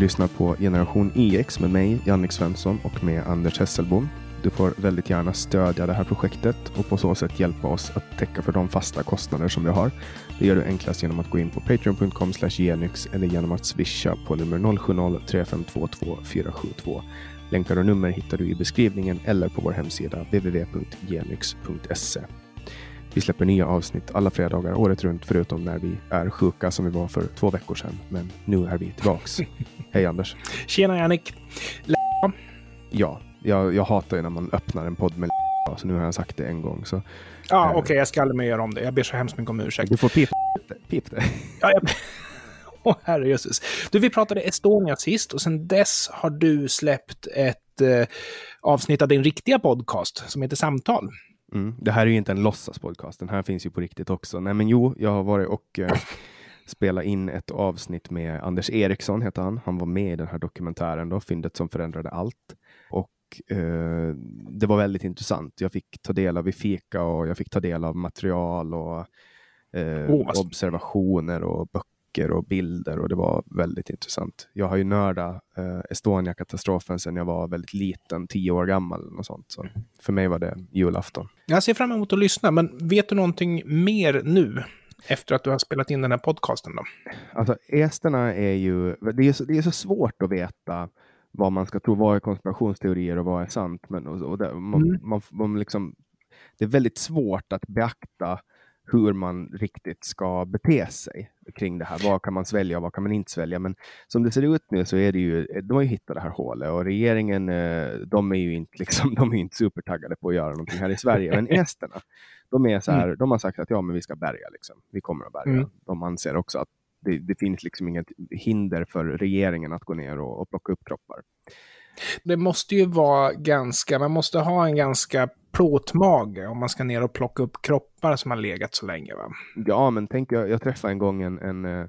lyssnar på Generation EX med mig, Jannik Svensson och med Anders Hesselbom. Du får väldigt gärna stödja det här projektet och på så sätt hjälpa oss att täcka för de fasta kostnader som vi har. Det gör du enklast genom att gå in på patreon.com genyx eller genom att swisha på nummer 070-3522 472. Länkar och nummer hittar du i beskrivningen eller på vår hemsida www.genyx.se. Vi släpper nya avsnitt alla fredagar året runt förutom när vi är sjuka som vi var för två veckor sedan. Men nu är vi tillbaks. Hej Anders! Tjena Jannik! Ja, jag, jag hatar ju när man öppnar en podd med så nu har jag sagt det en gång. Så, ja, eh, Okej, okay, jag ska aldrig mer göra om det. Jag ber så hemskt mycket om ursäkt. Du får pipa pip det. Ja, jag... Åh, oh, herrejösses. Du, vi pratade Estonia sist och sen dess har du släppt ett eh, avsnitt av din riktiga podcast som heter Samtal. Mm. Det här är ju inte en låtsaspodcast, den här finns ju på riktigt också. Nej men jo, jag har varit och eh, spelat in ett avsnitt med Anders Eriksson, heter han. Han var med i den här dokumentären då, Fyndet som förändrade allt. Och eh, det var väldigt intressant. Jag fick ta del av i fika och jag fick ta del av material och eh, oh, observationer och böcker böcker och bilder och det var väldigt intressant. Jag har ju nördat eh, Estonia-katastrofen sedan jag var väldigt liten, tio år gammal och sånt. Så för mig var det julafton. Jag ser fram emot att lyssna, men vet du någonting mer nu? Efter att du har spelat in den här podcasten då? Alltså esterna är ju, det är så, det är så svårt att veta vad man ska tro, vad är konspirationsteorier och vad är sant. Men, och, och det, man, mm. man, man liksom, det är väldigt svårt att beakta hur man riktigt ska bete sig kring det här. Vad kan man svälja och vad kan man inte svälja? Men som det ser ut nu så är det ju, de har ju hittat det här hålet och regeringen, eh, de är ju inte, liksom, de är inte supertaggade på att göra någonting här i Sverige. Men esterna, de är så här, mm. de har sagt att ja, men vi ska bärga, liksom. vi kommer att bärga. Mm. De anser också att det, det, finns liksom inget hinder för regeringen att gå ner och, och plocka upp kroppar. Det måste ju vara ganska, man måste ha en ganska plåtmage om man ska ner och plocka upp kroppar som har legat så länge. Va? Ja, men tänk, jag, jag träffade en gång en, en uh,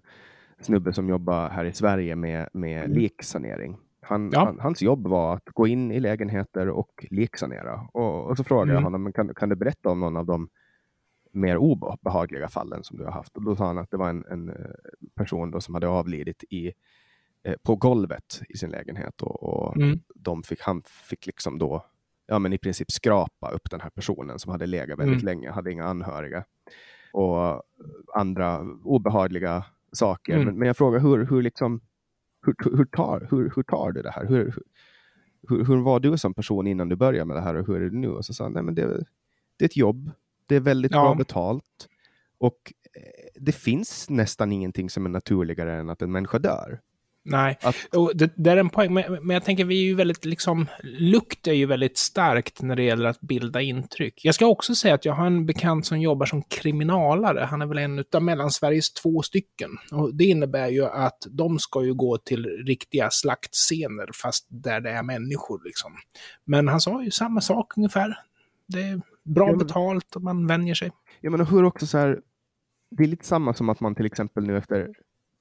snubbe som jobbar här i Sverige med, med mm. liksanering. Han, ja. han, hans jobb var att gå in i lägenheter och liksanera. Och, och så frågade mm. jag honom, kan, kan du berätta om någon av de mer obehagliga fallen som du har haft? Och då sa han att det var en, en eh, person som hade avlidit i, eh, på golvet i sin lägenhet och, och mm. de fick, han fick liksom då ja, men i princip skrapa upp den här personen som hade legat väldigt mm. länge, hade inga anhöriga och andra obehagliga saker. Mm. Men, men, jag frågar hur, hur, liksom, hur, hur, tar, hur, hur tar du det här? Hur, hur, hur var du som person innan du började med det här och hur är det nu? Och så sa han, nej men det, det är ett jobb, det är väldigt ja. bra betalt och eh, det finns nästan ingenting som är naturligare än att en människa dör. Nej, att... och det, det, är en poäng. Men, men, jag tänker, vi är ju väldigt, liksom, lukt är ju väldigt starkt när det gäller att bilda intryck. Jag ska också säga att jag har en bekant som jobbar som kriminalare. Han är väl en av Mellansveriges två stycken. Och det innebär ju att de ska ju gå till riktiga slaktscener, fast där det är människor liksom. Men han sa ju samma sak ungefär. Det är bra ja, men... betalt och man vänjer sig. Ja, men hur också så här, det är lite samma som att man till exempel nu efter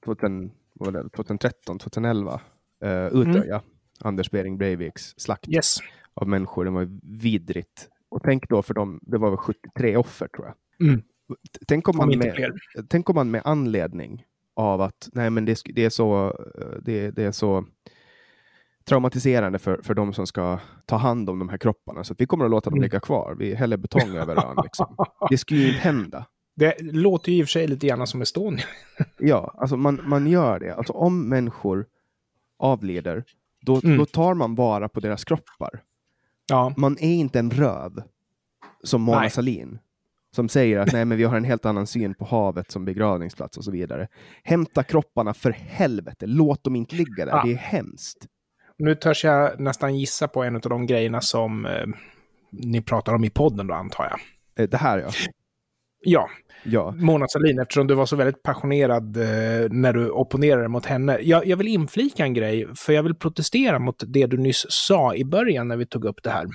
2000 vad var det, 2013, 2011, uh, Utöja, mm. Anders Bering Breiviks slakt yes. av människor. Det var vidrigt. Och tänk då för dem, det var väl 73 offer tror jag. Mm. Tänk, om man med, tänk om man med anledning av att nej, men det, det är så, eh, det, det, är så traumatiserande för, för de som ska ta hand om de här kropparna, så att vi kommer att låta dem mm. ligga kvar. Vi häller betong över ön. Liksom. Det skulle ju inte hända. Det låter ju i och för sig lite grann som Estonia. ja, alltså man, man gör det. Alltså om människor avlider, då, mm. då tar man vara på deras kroppar. Ja. Man är inte en röv som Mona Sahlin som säger att nej, men vi har en helt annan syn på havet som begravningsplats och så vidare. Hämta kropparna för helvete, låt dem inte ligga där, ja. det är hemskt. Nu törs jag nästan gissa på en av de grejerna som eh, ni pratar om i podden då, antar jag. Eh, det här ja. Ja. ja. Mona Sahlin, eftersom du var så väldigt passionerad eh, när du opponerade mot henne. Jag, jag vill inflika en grej, för jag vill protestera mot det du nyss sa i början när vi tog upp det här.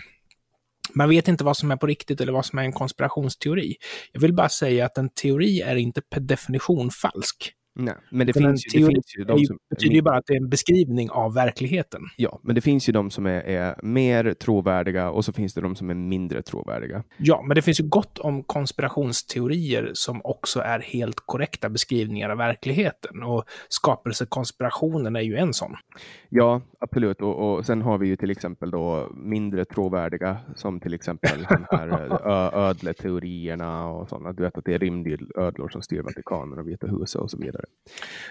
Man vet inte vad som är på riktigt eller vad som är en konspirationsteori. Jag vill bara säga att en teori är inte per definition falsk. Nej, men det finns, ju, det finns ju de som... Betyder ju bara att det är en beskrivning av verkligheten. Ja, men det finns ju de som är, är, mer trovärdiga och så finns det de som är mindre trovärdiga. Ja, men det finns ju gott om konspirationsteorier som också är helt korrekta beskrivningar av verkligheten. Och skapelsekonspirationen är ju en sån. Ja, absolut. Och, och sen har vi ju till exempel då mindre trovärdiga som till exempel de här ödleteorierna och sådana. Du vet att det är rymdödlor som styr Vatikanen och Vita huset och så vidare.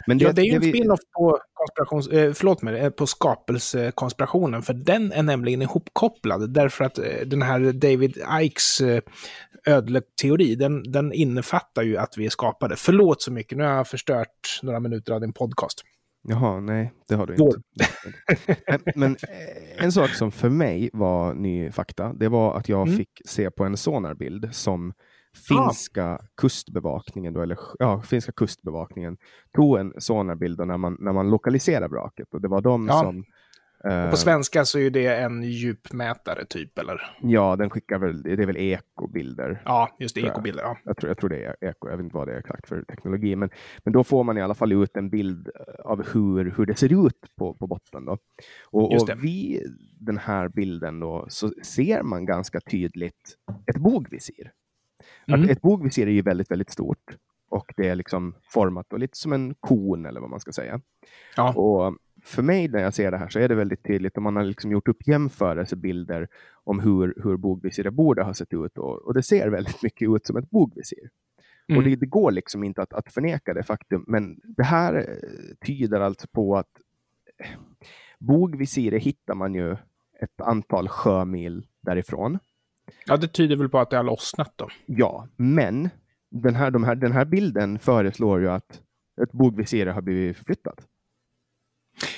Men det, ja, det är ju en vi... spin-off på, konspirations, eh, förlåt mig, eh, på skapelsekonspirationen, för den är nämligen ihopkopplad, därför att eh, den här David Ikes ödleteori, den, den innefattar ju att vi är skapade. Förlåt så mycket, nu har jag förstört några minuter av din podcast. Jaha, nej, det har du inte. men, en sak som för mig var ny fakta, det var att jag mm. fick se på en sonarbild som finska ah. kustbevakningen, då, eller ja, finska kustbevakningen tog en sonarbild när man, när man lokaliserade vraket. Och det var de ja. som och på eh, svenska så är det en djupmätare typ, eller? Ja, den skickar väl, det är väl ekobilder. Ja, just det, ekobilder. Ja. Jag, tror, jag tror det är eko, jag vet inte vad det är exakt för teknologi, men, men då får man i alla fall ut en bild av hur, hur det ser ut på, på botten. Då. Och, och vid den här bilden då, så ser man ganska tydligt ett bogvisir. Mm. ett bogvisir är ju väldigt, väldigt stort och det är liksom format och lite som en kon eller vad man ska säga. Ja. Och för mig när jag ser det här så är det väldigt tydligt om man har liksom gjort upp jämförelsebilder om hur, hur bogvisiret borde ha sett ut och, och det ser väldigt mycket ut som ett bogvisir. Mm. Och det, det, går liksom inte att, att förneka det faktum, men det här eh, tyder alltså på att eh, bogvisiret hittar man ju ett antal sjömil därifrån. Ja, det tyder väl på att det har lossnat då? Ja, men den här, de här, den här bilden föreslår ju att ett bogvisir har blivit förflyttat.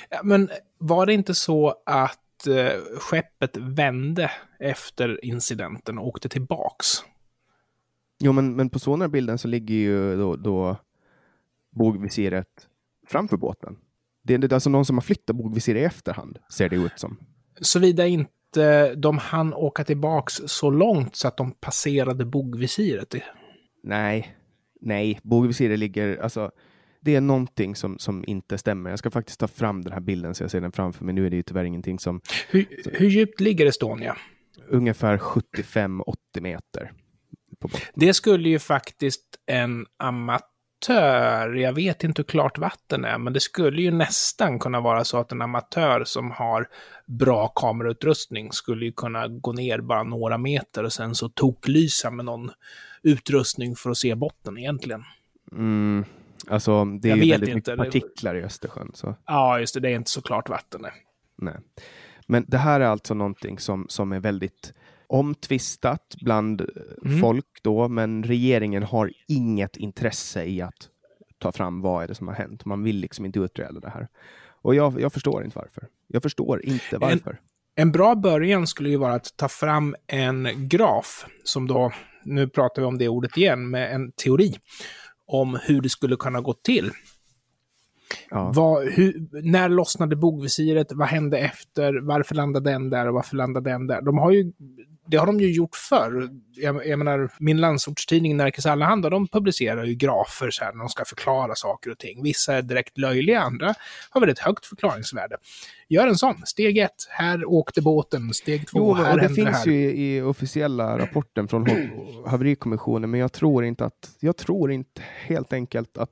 Ja, men var det inte så att eh, skeppet vände efter incidenten och åkte tillbaks? Jo, men, men på sonarbilden så ligger ju då, då bogvisiret framför båten. Det är alltså någon som har flyttat bogvisiret i efterhand, ser det ut som. Såvida inte de hann åka tillbaks så långt så att de passerade bogvisiret. Nej, nej, bogvisiret ligger, alltså det är någonting som, som inte stämmer. Jag ska faktiskt ta fram den här bilden så jag ser den framför mig. Nu är det ju tyvärr ingenting som... Hur, hur djupt ligger Estonia? Ungefär 75-80 meter. Det skulle ju faktiskt en amatör, jag vet inte hur klart vatten är, men det skulle ju nästan kunna vara så att en amatör som har bra kamerautrustning skulle ju kunna gå ner bara några meter och sen så toklysa med någon utrustning för att se botten egentligen. Mm, Alltså, det är ju väldigt inte. mycket partiklar i Östersjön. Så. Ja, just det. Det är inte så klart vatten. Nej. nej. Men det här är alltså någonting som, som är väldigt omtvistat bland mm. folk då, men regeringen har inget intresse i att ta fram vad är det som har hänt. Man vill liksom inte utreda det här. Och jag, jag förstår inte varför. Jag förstår inte varför. En, en bra början skulle ju vara att ta fram en graf som då, nu pratar vi om det ordet igen, med en teori om hur det skulle kunna gå till. Ja. Vad, hur, när lossnade bogvisiret? Vad hände efter? Varför landade den där och varför landade den där? De har ju, det har de ju gjort förr. Jag, jag menar, min landsortstidning Närkes Allehanda, de publicerar ju grafer så här när de ska förklara saker och ting. Vissa är direkt löjliga, andra har väldigt högt förklaringsvärde. Gör en sån. Steg ett, här åkte båten. Steg två, jo, här det hände det finns ju i officiella rapporten från haverikommissionen, men jag tror inte att, jag tror inte helt enkelt att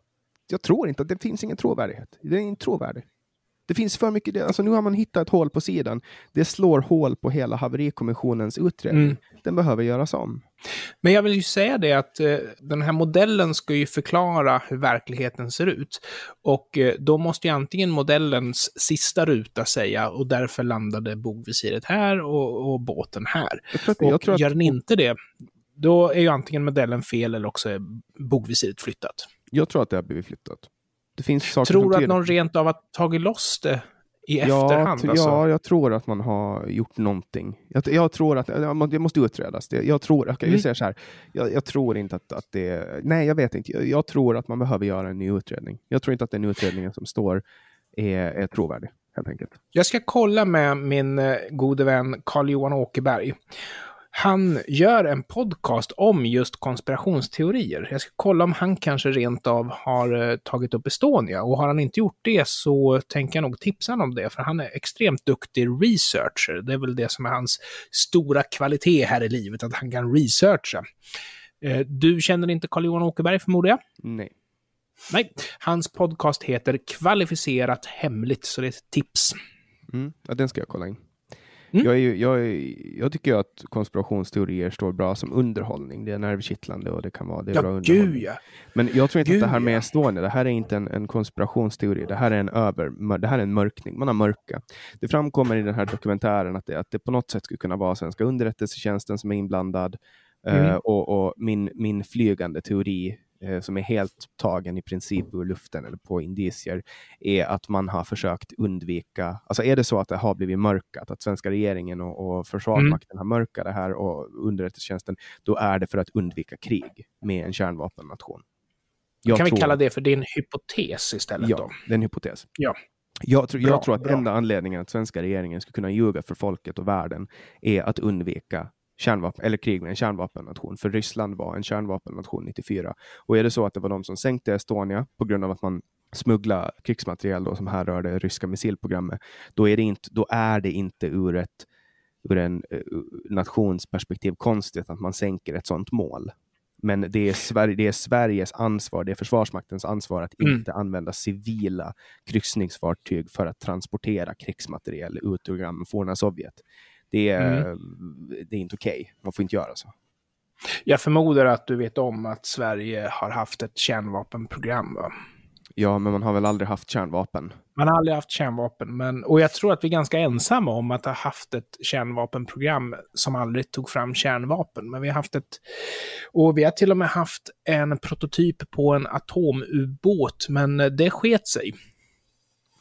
jag tror inte att det finns ingen trovärdighet. Det är inte trovärdig. Det finns för mycket, alltså nu har man hittat ett hål på sidan. Det slår hål på hela haverikommissionens utredning. Mm. Den behöver göras om. Men jag vill ju säga det att eh, den här modellen ska ju förklara hur verkligheten ser ut. Och eh, då måste ju antingen modellens sista ruta säga och därför landade bogvisiret här och, och båten här. Att, och gör den inte det, då är ju antingen modellen fel eller också är bogvisiret flyttat. Jag tror att det har blivit flyttat. Det finns saker tror du att någon rent av har tagit loss det i ja, efterhand? Alltså? Ja, jag tror att man har gjort någonting. Jag, jag tror att det måste utredas. Det, jag tror, jag, mm. säga så här, jag, jag, tror inte att, att det... Nej, jag vet inte. Jag, jag, tror att man behöver göra en ny utredning. Jag tror inte att den utredningen som står är, är trovärdig, helt enkelt. Jag ska kolla med min eh, gode vän Carl-Johan Åkerberg Han gör en podcast om just konspirationsteorier. Jag ska kolla om han kanske rent av har eh, tagit upp Estonia. Och har han inte gjort det så tänker jag nog tipsa honom om det, för han är extremt duktig researcher. Det är väl det som är hans stora kvalitet här i livet, att han kan researcha. Eh, du känner inte Carl-Johan Åkerberg förmodar jag? Nej. Nej, hans podcast heter Kvalificerat Hemligt, så det är ett tips. Mm, ja, den ska jag kolla in. Mm. Jag, är jag, är, jag tycker ju att konspirationsteorier står bra som underhållning. Det är nervkittlande och det kan vara det är ja, bra underhållning. Ja. Men jag tror inte gud, att det här med Estonia, det här är inte en, en konspirationsteori. Det här är en över, det här är en mörkning. Man har mörka. Det framkommer i den här dokumentären att det, att det på något sätt skulle kunna vara svenska underrättelsetjänsten som är inblandad. Mm. Uh, och, och min, min flygande teori Eh, som är helt tagen i princip ur luften eller på indicier, är att man har försökt undvika, alltså är det så att det har blivit mörkat, att svenska regeringen och, och Försvarsmakten mm. har mörkat det här och underrättelsetjänsten, då är det för att undvika krig med en kärnvapennation. Jag kan tror... vi kalla det för din hypotes istället? Ja, då? det är en hypotes. Ja. Jag, tror, jag tror att bra. enda anledningen att svenska regeringen ska kunna ljuga för folket och världen är att undvika kärnvapen, eller krig med en kärnvapennation, för Ryssland var en kärnvapennation 94. Och är det så att det var de som sänkte Estonia på grund av att man smuggla krigsmateriel då, som här rörde ryska missilprogrammet, då är det inte, då är det inte ur ett ur en uh, nationsperspektiv konstigt att man sänker ett sådant mål. Men det är, Sverige, det är Sveriges ansvar, det är Försvarsmaktens ansvar att mm. inte använda civila kryssningsfartyg för att transportera krigsmateriel ut ur forna Sovjet. Det är, mm. det är inte okej. Okay. Man får inte göra så. Jag förmodar att du vet om att Sverige har haft ett kärnvapenprogram, va? Ja, men man har väl aldrig haft kärnvapen? Man har aldrig haft kärnvapen, men, och jag tror att vi är ganska ensamma om att ha haft ett kärnvapenprogram som aldrig tog fram kärnvapen. Men vi har haft ett, och vi har till och med haft en prototyp på en atomubåt, men det sket sig.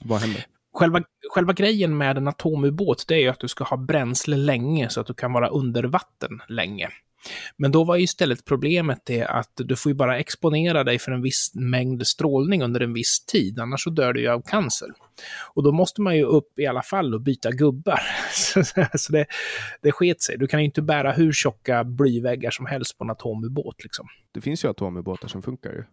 Vad hände? Själva, själva grejen med en atomubåt, det är ju att du ska ha bränsle länge så att du kan vara under vatten länge. Men då var istället problemet det att du får ju bara exponera dig för en viss mängd strålning under en viss tid, annars så dör du ju av cancer. Och då måste man ju upp i alla fall och byta gubbar. så det, det sket sig. Du kan ju inte bära hur tjocka blyväggar som helst på en atomubåt. Liksom. Det finns ju atomubåtar som funkar ju.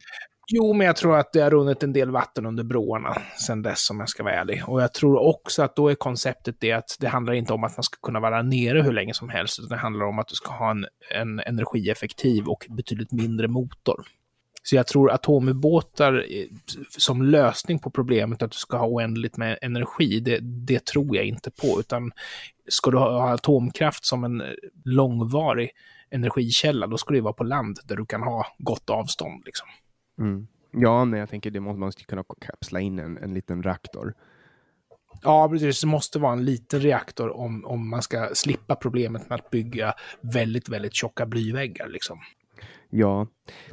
Jo, men jag tror att det har runnit en del vatten under broarna sedan dess, om jag ska vara ärlig. Och jag tror också att då är konceptet det att det handlar inte om att man ska kunna vara nere hur länge som helst, utan det handlar om att du ska ha en, en energieffektiv och betydligt mindre motor. Så jag tror atomubåtar eh, som lösning på problemet att du ska ha oändligt med energi, det, det tror jag inte på, utan ska du ha atomkraft som en långvarig energikälla, då ska det vara på land där du kan ha gott avstånd. Liksom. Mm. Ja, men jag tänker det måste man kunna kapsla in en, en liten reaktor. Ja, precis. Det måste vara en liten reaktor om, om man ska slippa problemet med att bygga väldigt, väldigt tjocka blyväggar. Liksom. Ja,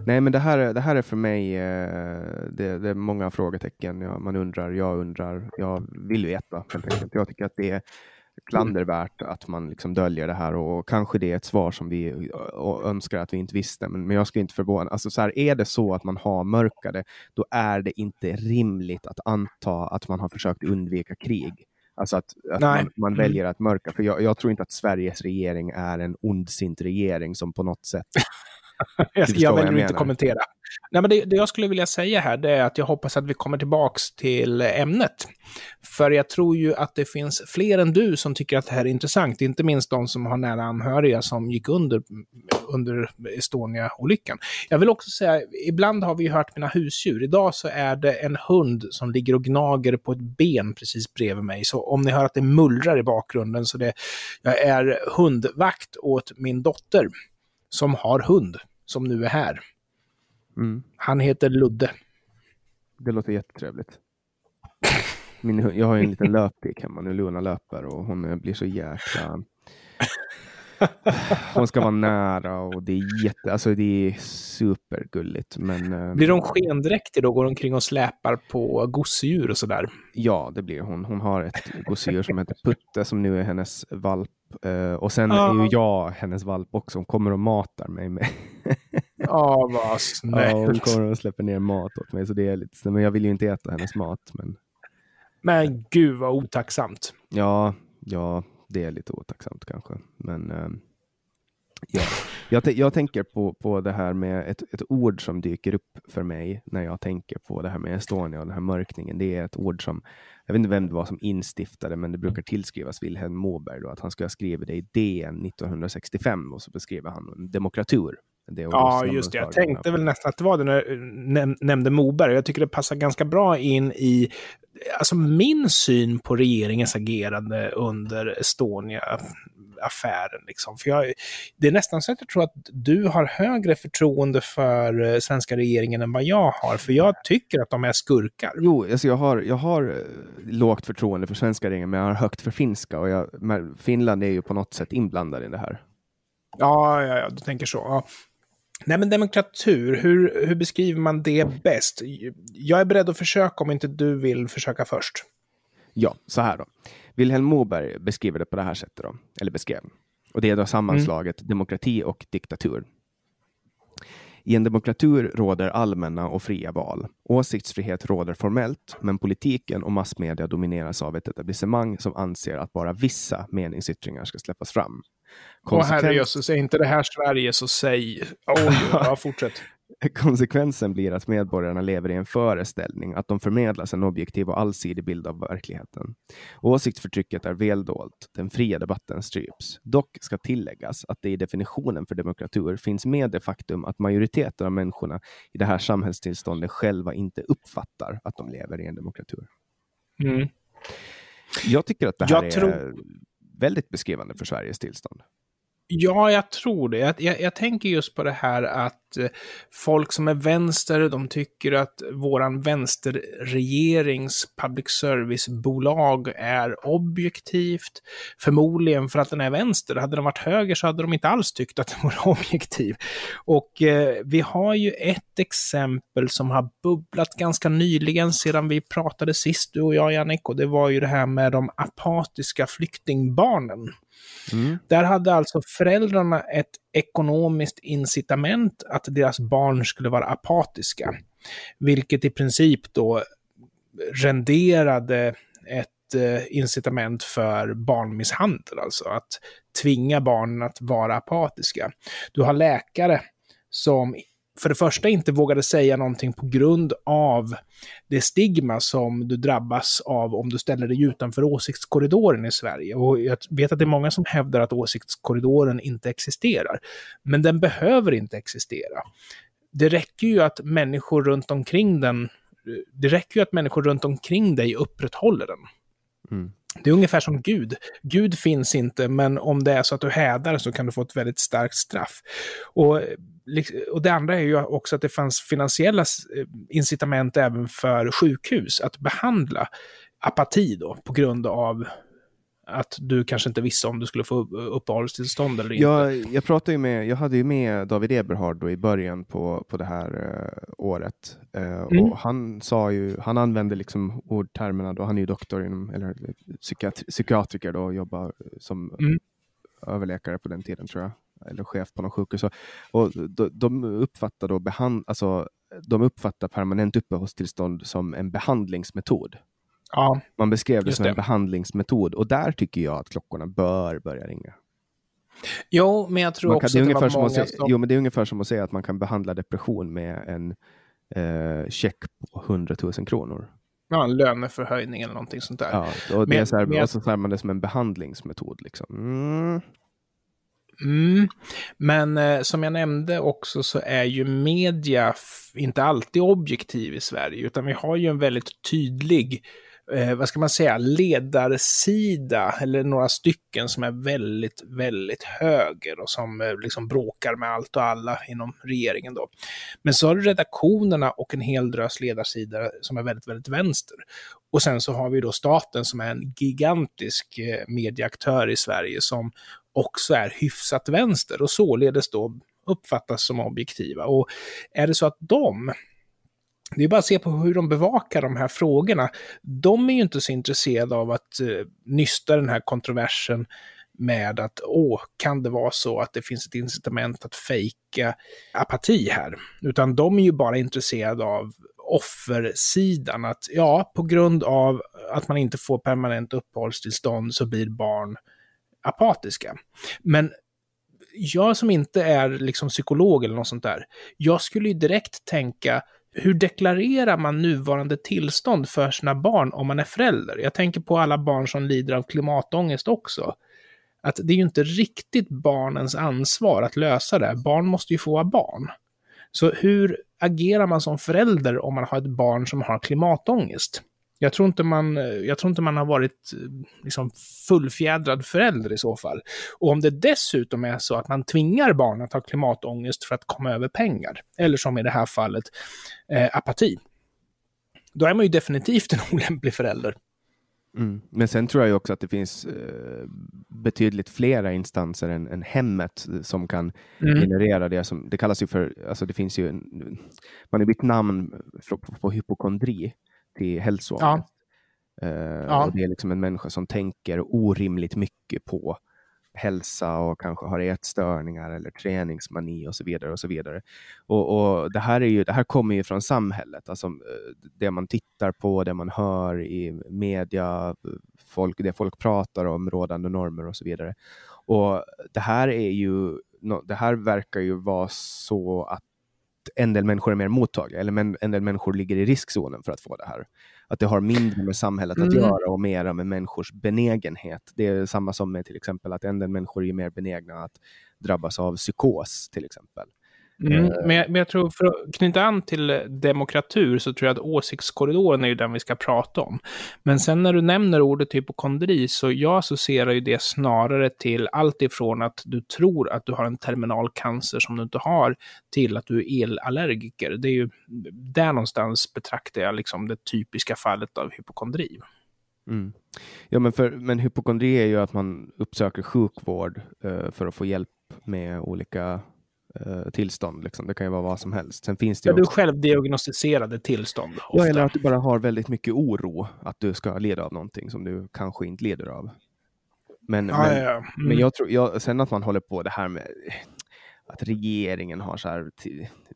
nej men det här, det här är för mig, eh, det, det, är många frågetecken. Ja, man undrar, jag undrar, jag vill veta helt enkelt. Jag tycker att det är klandervärt att man liksom döljer det här och kanske det är ett svar som vi önskar att vi inte visste. Men, men jag ska inte förvåna. Alltså så här, är det så att man har mörkade, då är det inte rimligt att anta att man har försökt undvika krig. Alltså att, att man, man, mm. väljer att mörka. För jag, jag, tror inte att Sveriges regering är en ondsint regering som på något sätt jag, jag väljer inte att kommentera. Nej, men det, det, jag skulle vilja säga här det är att jag hoppas att vi kommer tillbaka till ämnet. För jag tror ju att det finns fler än du som tycker att det här är intressant, inte minst de som har nära anhöriga som gick under, under Estonia-olyckan. Jag vill också säga, ibland har vi hört mina husdjur. Idag så är det en hund som ligger och gnager på ett ben precis bredvid mig. Så om ni hör att det mullrar i bakgrunden så det, jag är hundvakt åt min dotter som har hund som nu är här. Mm. Han heter Ludde. Det låter jättetrevligt. Min, jag har en liten löppik hemma nu. Luna löper och hon blir så jäkla... Hon ska vara nära och det är jätte, alltså det är supergulligt. Men, eh, blir de skendräkter då? Går de omkring och släpar på gosedjur och sådär? Ja, det blir hon. Hon har ett gosedjur som heter Putte som nu är hennes valp. Uh, och sen ah. är ju jag hennes valp också. Hon kommer och matar mig med. Ja, oh, vad snällt. Ja, hon kommer och släpper ner mat åt mig. Så det är lite, men jag vill ju inte äta hennes mat. Men, men gud vad otacksamt. Ja, ja, det är lite otacksamt kanske. Men, uh, Ja. Jag, jag, tänker på, på det här med ett, ett ord som dyker upp för mig när jag tänker på det här med Estonia och den här mörkningen. Det är ett ord som, jag vet inte vem det var som instiftade, men det brukar tillskrivas Vilhelm Moberg då, att han ska ha skrivit det i DN 1965 och så beskriver han en demokratur. ja, just det. Jag tänkte väl nästan att det var det när du nämnde Moberg. Jag tycker det passar ganska bra in i alltså min syn på regeringens agerande under Estonia affären. Liksom. För jag, det är nästan så att jag tror att du har högre förtroende för eh, svenska regeringen än vad jag har, för jag tycker att de är skurkar. Jo, alltså jag, har, jag har eh, lågt förtroende för svenska regeringen, men jag har högt för finska och jag, Finland är ju på något sätt inblandad i det här. Ja, ja, ja du tänker så. Ja. Nej, men demokratur, hur, hur beskriver man det bäst? Jag är beredd att försöka om inte du vill försöka först. Ja, så här då. Wilhelm Moberg beskriver det på det här sättet, då, eller beskrev. Och det är då sammanslaget mm. demokrati och diktatur. I en demokratur råder allmänna och fria val. Åsiktsfrihet råder formellt, men politiken och massmedia domineras av ett etablissemang som anser att bara vissa meningsyttringar ska släppas fram. Åh herrejösses, är inte det här Sverige så säg... Oj, ja, fortsätt. Konsekvensen blir att medborgarna lever i en föreställning att de förmedlas en objektiv och allsidig bild av verkligheten. Åsiktsförtrycket är väldolt, den fria debatten stryps. Dock ska tilläggas att det i definitionen för demokratur finns med det faktum att majoriteten av människorna i det här samhällstillståndet själva inte uppfattar att de lever i en demokratur. Mm. Jag tycker att det här Jag är tror... väldigt beskrivande för Sveriges tillstånd. Ja, jag tror det. Jag, jag, jag, tänker just på det här att eh, folk som är vänster, de tycker att våran vänsterregerings public service-bolag är objektivt. Förmodligen för att den är vänster. Hade den varit höger så hade de inte alls tyckt att den var objektiv. Och eh, vi har ju ett exempel som har bubblat ganska nyligen sedan vi pratade sist, du och jag, Jannik, och det var ju det här med de apatiska flyktingbarnen. Mm. Där hade alltså föräldrarna ett ekonomiskt incitament att deras barn skulle vara apatiska. Vilket i princip då renderade ett eh, incitament för barnmisshandel, alltså att tvinga barnen att vara apatiska. Du har läkare som för det första inte vågade säga någonting på grund av det stigma som du drabbas av om du ställer dig utanför åsiktskorridoren i Sverige. Och jag vet att det är många som hävdar att åsiktskorridoren inte existerar. Men den behöver inte existera. Det räcker ju att människor runt omkring den det räcker ju att människor runt omkring dig upprätthåller den. Mm. Det är ungefär som Gud. Gud finns inte, men om det är så att du hädar så kan du få ett väldigt starkt straff. Och och det andra är ju också att det fanns finansiella eh, incitament även för sjukhus att behandla apati då, på grund av att du kanske inte visste om du skulle få uppehållstillstånd eller jag, inte. Jag, pratade ju med, jag hade ju med David Eberhard i början på, på det här uh, året. Uh, mm. och han sa ju, han använde liksom ordtermerna då, han är ju doktor inom, eller psykiatri, psykiatriker då, och jobbar som mm. överläkare på den tiden tror jag eller chef på något sjukhus. Och de, de, uppfattar då behand, alltså, de uppfattar permanent uppehållstillstånd som en behandlingsmetod. Ja, Man beskrev det som det. en behandlingsmetod och där tycker jag att klockorna bör börja ringa. Jo, men jag tror kan, också det, är att det var många säga, som... Jo, men det är ungefär som att säga att man kan behandla depression med en eh, check på 100 000 kronor. Ja, en löneförhöjning eller någonting sånt där. Ja, och, det men, är så här, men... och så ser man det som en behandlingsmetod. Liksom. Mm. Mm. Men eh, som jag nämnde också så är ju media inte alltid objektiv i Sverige, utan vi har ju en väldigt tydlig eh, vad ska man säga, ledarsida, eller några stycken som är väldigt, väldigt höger och som eh, liksom bråkar med allt och alla inom regeringen då. Men så har du redaktionerna och en hel drös ledarsida som är väldigt, väldigt vänster. Och sen så har vi då staten som är en gigantisk eh, medieaktör i Sverige som också är hyfsat vänster och således då uppfattas som objektiva. Och är det så att de det är bara att se på hur de bevakar de här frågorna. De är ju inte så intresserade av att eh, nysta den här kontroversen med att åh, kan det vara så att det finns ett incitament att fejka apati här? Utan de är ju bara intresserade av offersidan, att ja, på grund av att man inte får permanent uppehållstillstånd så blir barn apatiska. Men jag som inte är liksom psykolog eller något sånt där, jag skulle ju direkt tänka, hur deklarerar man nuvarande tillstånd för sina barn om man är förälder? Jag tänker på alla barn som lider av klimatångest också. Att det är ju inte riktigt barnens ansvar att lösa det. Barn måste ju få vara barn. Så hur agerar man som förälder om man har ett barn som har klimatångest? Jag tror inte man, jag tror inte man har varit liksom fullfjädrad förälder i så fall. Och om det dessutom är så att man tvingar barn att ha klimatångest för att komma över pengar, eller som i det här fallet, eh, apati, då är man ju definitivt en olämplig förälder. Mm. Men sen tror jag också att det finns eh, betydligt flera instanser än, än hemmet som kan mm. generera det som, det kallas ju för, alltså det finns ju, en, man har bytt namn på, på hypokondri till hälsoångest. Ja. Uh, ja. Och det är liksom en människa som tänker orimligt mycket på hälsa och kanske har ätstörningar eller träningsmani och så vidare. och så vidare. Och, och, det, här är ju, det här kommer ju från samhället, alltså eh, det man tittar på, det man hör i media, folk, det folk pratar om, rådande normer och så vidare. Och det här är ju, det här verkar ju vara så att en del människor är mer mottagliga, eller en del människor ligger i riskzonen för att få det här. Att det har mindre med samhället mm. att göra och mera med människors benägenhet. Det är samma som med till exempel att en del människor är mer benägna att drabbas av psykos till exempel. Mm, eh. men, jag, men, jag, tror, för att knyta an till demokratur, så tror jag att åsiktskorridoren är ju den vi ska prata om. Men sen när du nämner ordet hypokondri, så jag associerar ju det snarare till allt ifrån att du tror att du har en terminal cancer som du inte har, till att du är elallergiker. Det är ju där någonstans betraktar jag liksom det typiska fallet av hypokondri. Mm. Ja, men, för, men hypokondri är ju att man uppsöker sjukvård uh, för att få hjälp med olika eh, tillstånd. Liksom. Det kan ju vara vad som helst. Sen finns det ja, också... Du självdiagnostiserade tillstånd? Ofta. Ja, eller att du bara har väldigt mycket oro att du ska leda av någonting som du kanske inte lider av. Men, ja, men, ja, ja. Mm. men jag tror, jag, sen att man håller på det här med att regeringen har så här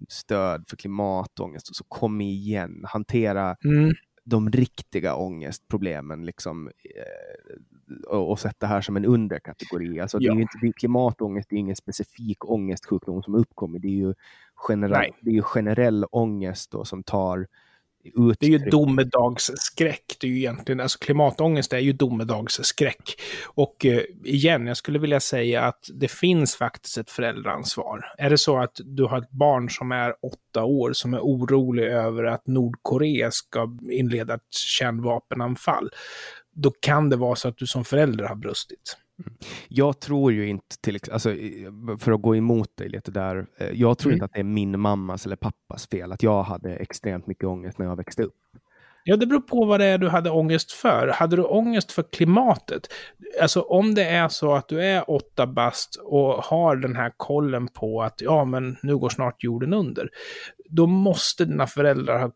stöd för klimatångest och så kom igen, hantera mm. de riktiga ångestproblemen liksom, eh, och, sett det här som en underkategori. Alltså, ja. det är inte, klimatångest är ingen specifik ångestsjukdom som uppkommer. Det är ju generell, det är ju generell ångest då, som tar uttryck. Det är ju domedagsskräck. Det är ju egentligen, alltså klimatångest är ju domedagsskräck. Och eh, igen, jag skulle vilja säga att det finns faktiskt ett föräldraansvar. Är det så att du har ett barn som är åtta år som är orolig över att Nordkorea ska inleda ett kärnvapenanfall, då kan det vara så att du som förälder har brustit. Mm. Jag tror ju inte, till, alltså, för att gå emot dig lite där, eh, jag tror mm. inte att det är min mammas eller pappas fel att jag hade extremt mycket ångest när jag växte upp. Ja, det beror på vad det är du hade ångest för. Hade du ångest för klimatet? Alltså om det är så att du är åtta bast och har den här kollen på att ja, men nu går snart jorden under då måste dina föräldrar ha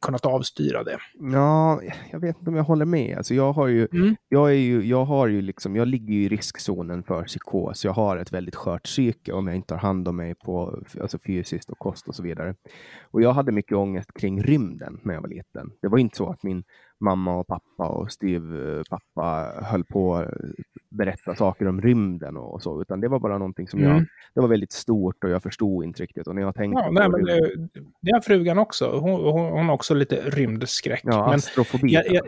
kunnat avstyra det. Ja, jag vet inte om jag håller med. Alltså jag, har ju, mm. jag, är ju, jag, har ju liksom, jag ligger ju i riskzonen för psykos. Jag har ett väldigt skört psyke om jag inte tar hand om mig på alltså fysiskt och kost och så vidare. Och jag hade mycket ångest kring rymden när jag var liten. Det var inte så att min mamma och pappa och styvpappa höll på att berätta saker om rymden och så, utan det var bara någonting som mm. jag, det var väldigt stort och jag förstod inte riktigt. Och när jag tänkte ja, nej, men det, det har frugan också. Hon, hon, har också lite rymdskräck. Ja, men astrofobi. Jag, jag,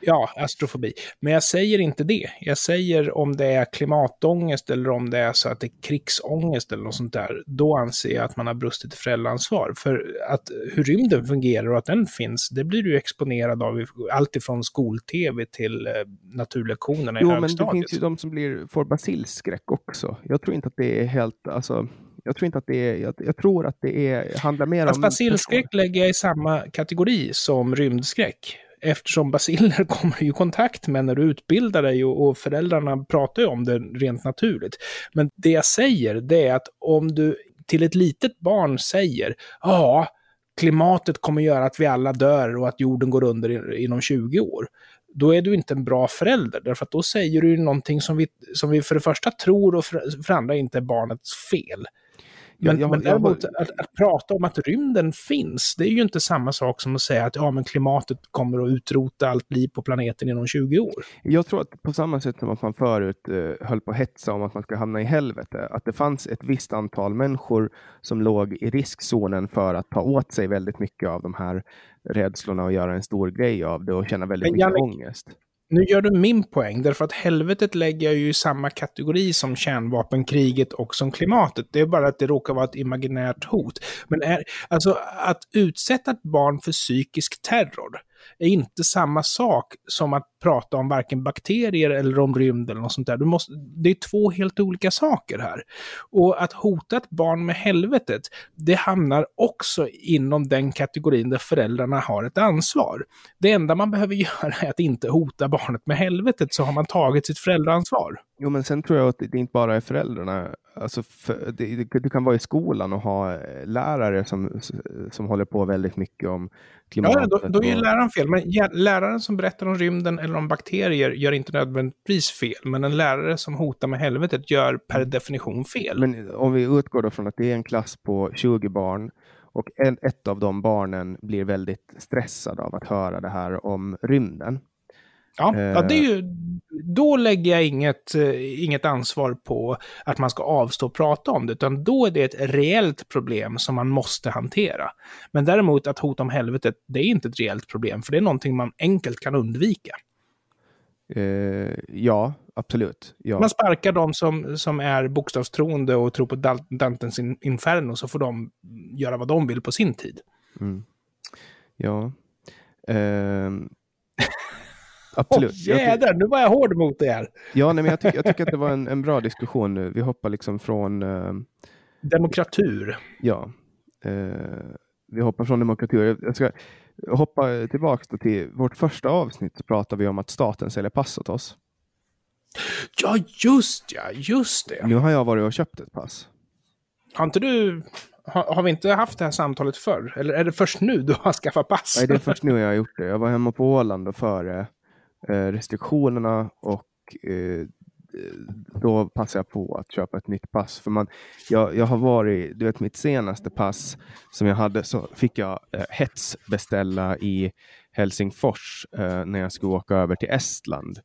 ja, astrofobi. Men jag säger inte det. Jag säger om det är klimatångest eller om det är så att det är krigsångest eller något sånt där. Då anser jag att man har brustit i föräldraansvar. För att hur rymden fungerar och att den finns, det blir du exponerad av allt ifrån skol-tv till eh, naturlektionerna i jo, högstadiet. Jo, men det finns ju de som blir, får basilskräck också. Jag tror inte att det är helt, alltså, jag tror inte att det är, jag, jag tror att det är, handlar mer Fast om... Basilskräck lägger jag i samma kategori som rymdskräck. Eftersom basiller kommer i kontakt med när du utbildar dig och, och föräldrarna pratar ju om det rent naturligt. Men det jag säger, det är att om du till ett litet barn säger ja, klimatet kommer göra att vi alla dör och att jorden går under inom 20 år. Då är du inte en bra förälder, därför att då säger du någonting som vi, som vi för det första tror och för, för andra inte är barnets fel. Men, jag, jag, men däremot jag, att, att, prata om att rymden finns, det är ju inte samma sak som att säga att ja, men klimatet kommer att utrota allt liv på planeten inom 20 år. Jag tror att på samma sätt som att man förut eh, höll på att hetsa om att man ska hamna i helvete, att det fanns ett visst antal människor som låg i riskzonen för att ta åt sig väldigt mycket av de här rädslorna och göra en stor grej av det och känna väldigt men, mycket Janne, ångest. Nu gör du min poäng, därför att helvetet lägger jag ju i samma kategori som kärnvapenkriget och som klimatet. Det är bara att det råkar vara ett imaginärt hot. Men är, alltså att utsätta ett barn för psykisk terror, är inte samma sak som att prata om varken bakterier eller om rymd eller något sånt där. Du måste, det är två helt olika saker här. Och att hota ett barn med helvetet, det hamnar också inom den kategorin där föräldrarna har ett ansvar. Det enda man behöver göra är att inte hota barnet med helvetet, så har man tagit sitt föräldraansvar. Jo, men sen tror jag att det inte bara är föräldrarna. Alltså för, det, du kan vara i skolan och ha eh, lärare som, som håller på väldigt mycket om klimatet. Ja, då, då är ju läraren fel. Men läraren som berättar om rymden eller om bakterier gör inte nödvändigtvis fel. Men en lärare som hotar med helvetet gör per definition fel. Men om vi utgår då från att det är en klass på 20 barn och en, ett av de barnen blir väldigt stressad av att höra det här om rymden. Ja, eh. ja det är ju, då lägger jag inget, eh, inget ansvar på att man ska avstå och prata om det, utan då är det ett reellt problem som man måste hantera. Men däremot att hota om helvetet, det är inte ett reellt problem, för det är någonting man enkelt kan undvika. Eh, ja, absolut. Ja. Man sparkar de som, som är bokstavstroende och tror på Dantens Inferno, så får de göra vad de vill på sin tid. Mm. Ja. Eh, Absolut. Oh, jädrar, nu var jag hård mot här. Ja, nej, men jag, ty jag tycker att det var en, en bra diskussion nu. Vi hoppar liksom från... Uh, Demokratur. Ja. Uh, vi hoppar från demokratur. Jag ska hoppa tillbaka till vårt första avsnitt. Så pratade vi om att staten säljer pass åt oss. Ja, just ja, just det. Nu har jag varit och köpt ett pass. Har inte du... Har, har, vi inte haft det här samtalet förr? Eller är det först nu du har skaffat pass? Nej, det är först nu jag har gjort det. Jag var hemma på Åland och före Eh, restriktionerna och eh, då passar jag på att köpa ett nytt pass. För man, jag, jag har varit, du vet mitt senaste pass som jag hade så fick jag eh, hetsbeställa i Helsingfors eh, när jag skulle åka över till Estland.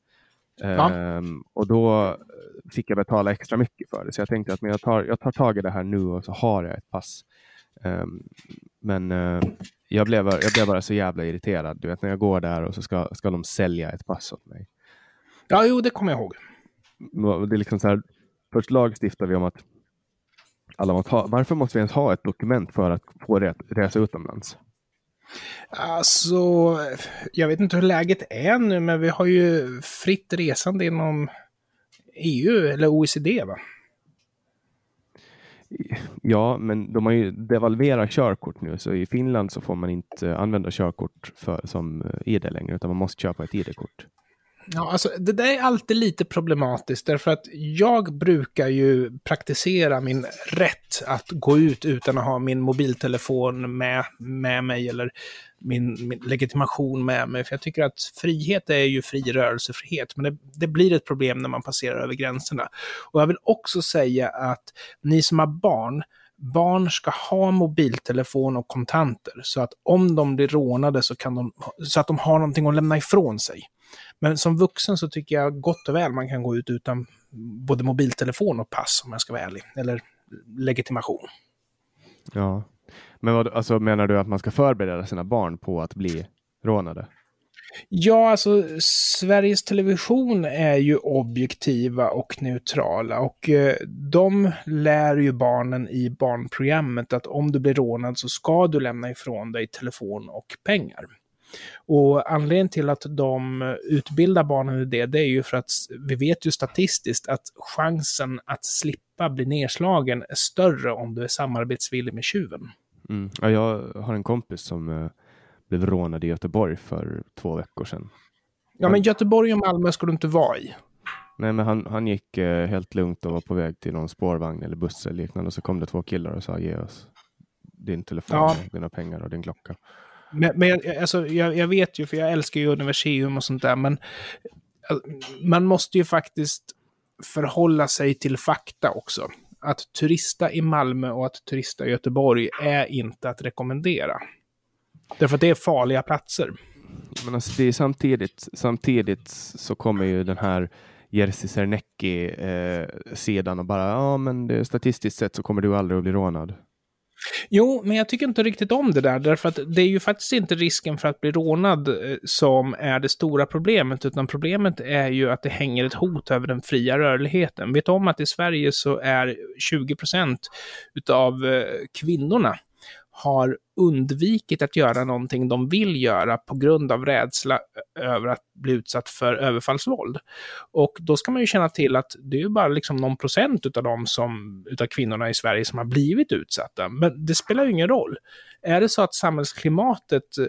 Ja. Um, och då fick jag betala extra mycket för det. Så jag tänkte att men jag, tar, jag tar tag i det här nu och så har jag ett pass. Um, men uh, jag, blev, jag blev bara så jävla irriterad. Du vet när jag går där och så ska, ska de sälja ett pass åt mig. Ja, jo, det kommer jag ihåg. Det är liksom så här, först lagstiftar vi om att alla måste ha, varför måste vi ens ha ett dokument för att få resa utomlands? Alltså, jag vet inte hur läget är nu, men vi har ju fritt resande inom EU eller OECD, va? Ja, men de har ju devalverat körkort nu, så i Finland så får man inte använda körkort för, som eh, ID längre, utan man måste köpa ett ID-kort. Ja, alltså det där är alltid lite problematiskt, därför att jag brukar ju praktisera min rätt att gå ut utan att ha min mobiltelefon med, med mig, eller min, min, legitimation med mig. För jag tycker att frihet är ju fri rörelsefrihet, men det, det, blir ett problem när man passerar över gränserna. Och jag vill också säga att ni som har barn, barn ska ha mobiltelefon och kontanter, så att om de blir rånade så, kan de, så att de har någonting att lämna ifrån sig. Men som vuxen så tycker jag gott och väl man kan gå ut utan både mobiltelefon och pass, om jag ska vara ärlig, eller legitimation. Ja, men vad, alltså, menar du att man ska förbereda sina barn på att bli rånade? Ja, alltså Sveriges Television är ju objektiva och neutrala och eh, de lär ju barnen i barnprogrammet att om du blir rånad så ska du lämna ifrån dig telefon och pengar. Och anledningen till att de utbildar barnen i det, det är ju för att vi vet ju statistiskt att chansen att slippa bli nedslagen är större om du är samarbetsvillig med tjuven. Mm. Ja, jag har en kompis som eh, blev rånad i Göteborg för två veckor sedan. Ja, men Göteborg och Malmö ska du inte vara i. Nej, men han, han gick eh, helt lugnt och var på väg till någon spårvagn eller buss eller liknande och så kom det två killar och sa ge oss din telefon, ja. dina pengar och din klocka. Men, men alltså, jag, jag, vet ju, för jag älskar ju universium och sånt där, men man måste ju faktiskt förhålla sig till fakta också att turista i Malmö och att turista i Göteborg är inte att rekommendera. Därför att det är farliga platser. Men alltså det är samtidigt, samtidigt så kommer ju den här Jerzy Sernecki-sidan eh, sedan och bara, ja men det, statistiskt sett så kommer du aldrig att bli rånad. Jo, men jag tycker inte riktigt om det där, därför att det är ju faktiskt inte risken för att bli rånad eh, som är det stora problemet, utan problemet är ju att det hänger ett hot över den fria rörligheten. Vet om att i Sverige så är 20 procent utav eh, kvinnorna har undvikit att göra någonting de vill göra på grund av rädsla över att bli utsatt för överfallsvåld. Och då ska man ju känna till att det är ju bara liksom någon procent utav de som, utav kvinnorna i Sverige som har blivit utsatta. Men det spelar ju ingen roll. Är det så att samhällsklimatet eh,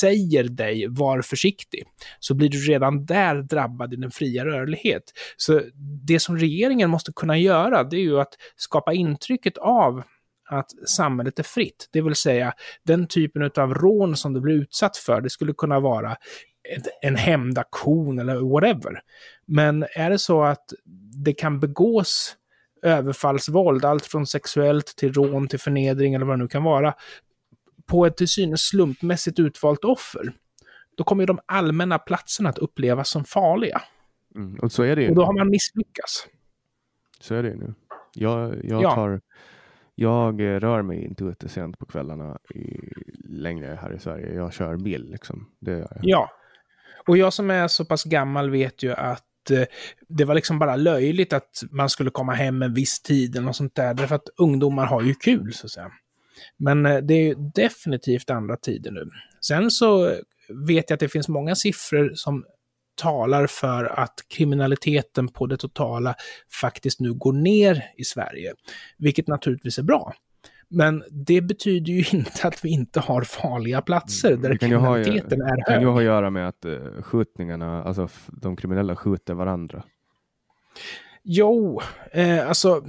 säger dig var försiktig, så blir du redan där drabbad i den fria rörlighet. Så det som regeringen måste kunna göra, det är ju att skapa intrycket av att samhället är fritt. Det vill säga, den typen av rån som du blir utsatt för, det skulle kunna vara en hämndaktion eller whatever. Men är det så att det kan begås överfallsvåld, allt från sexuellt till rån till förnedring eller vad det nu kan vara, på ett till synes slumpmässigt utvalt offer, då kommer ju de allmänna platserna att upplevas som farliga. Mm, och så är det ju. Och då har man misslyckats. Så är det ju nu. Jag, jag ja jag eh, rör mig inte ute sent på kvällarna i, längre här i Sverige. Jag kör bil liksom. Det gör jag. Ja. Och jag som är så pass gammal vet ju att eh, det var liksom bara löjligt att man skulle komma hem en viss tid eller något sånt där. Därför att ungdomar har ju kul så att säga. Men eh, det är definitivt andra tider nu. Sen så vet jag att det finns många siffror som talar för att kriminaliteten på det totala faktiskt nu går ner i Sverige, vilket naturligtvis är bra. Men det betyder ju inte att vi inte har farliga platser mm. där kriminaliteten ha, är hög. Det kan ju ha att göra med att uh, skjutningarna, alltså de kriminella skjuter varandra. Jo, eh, alltså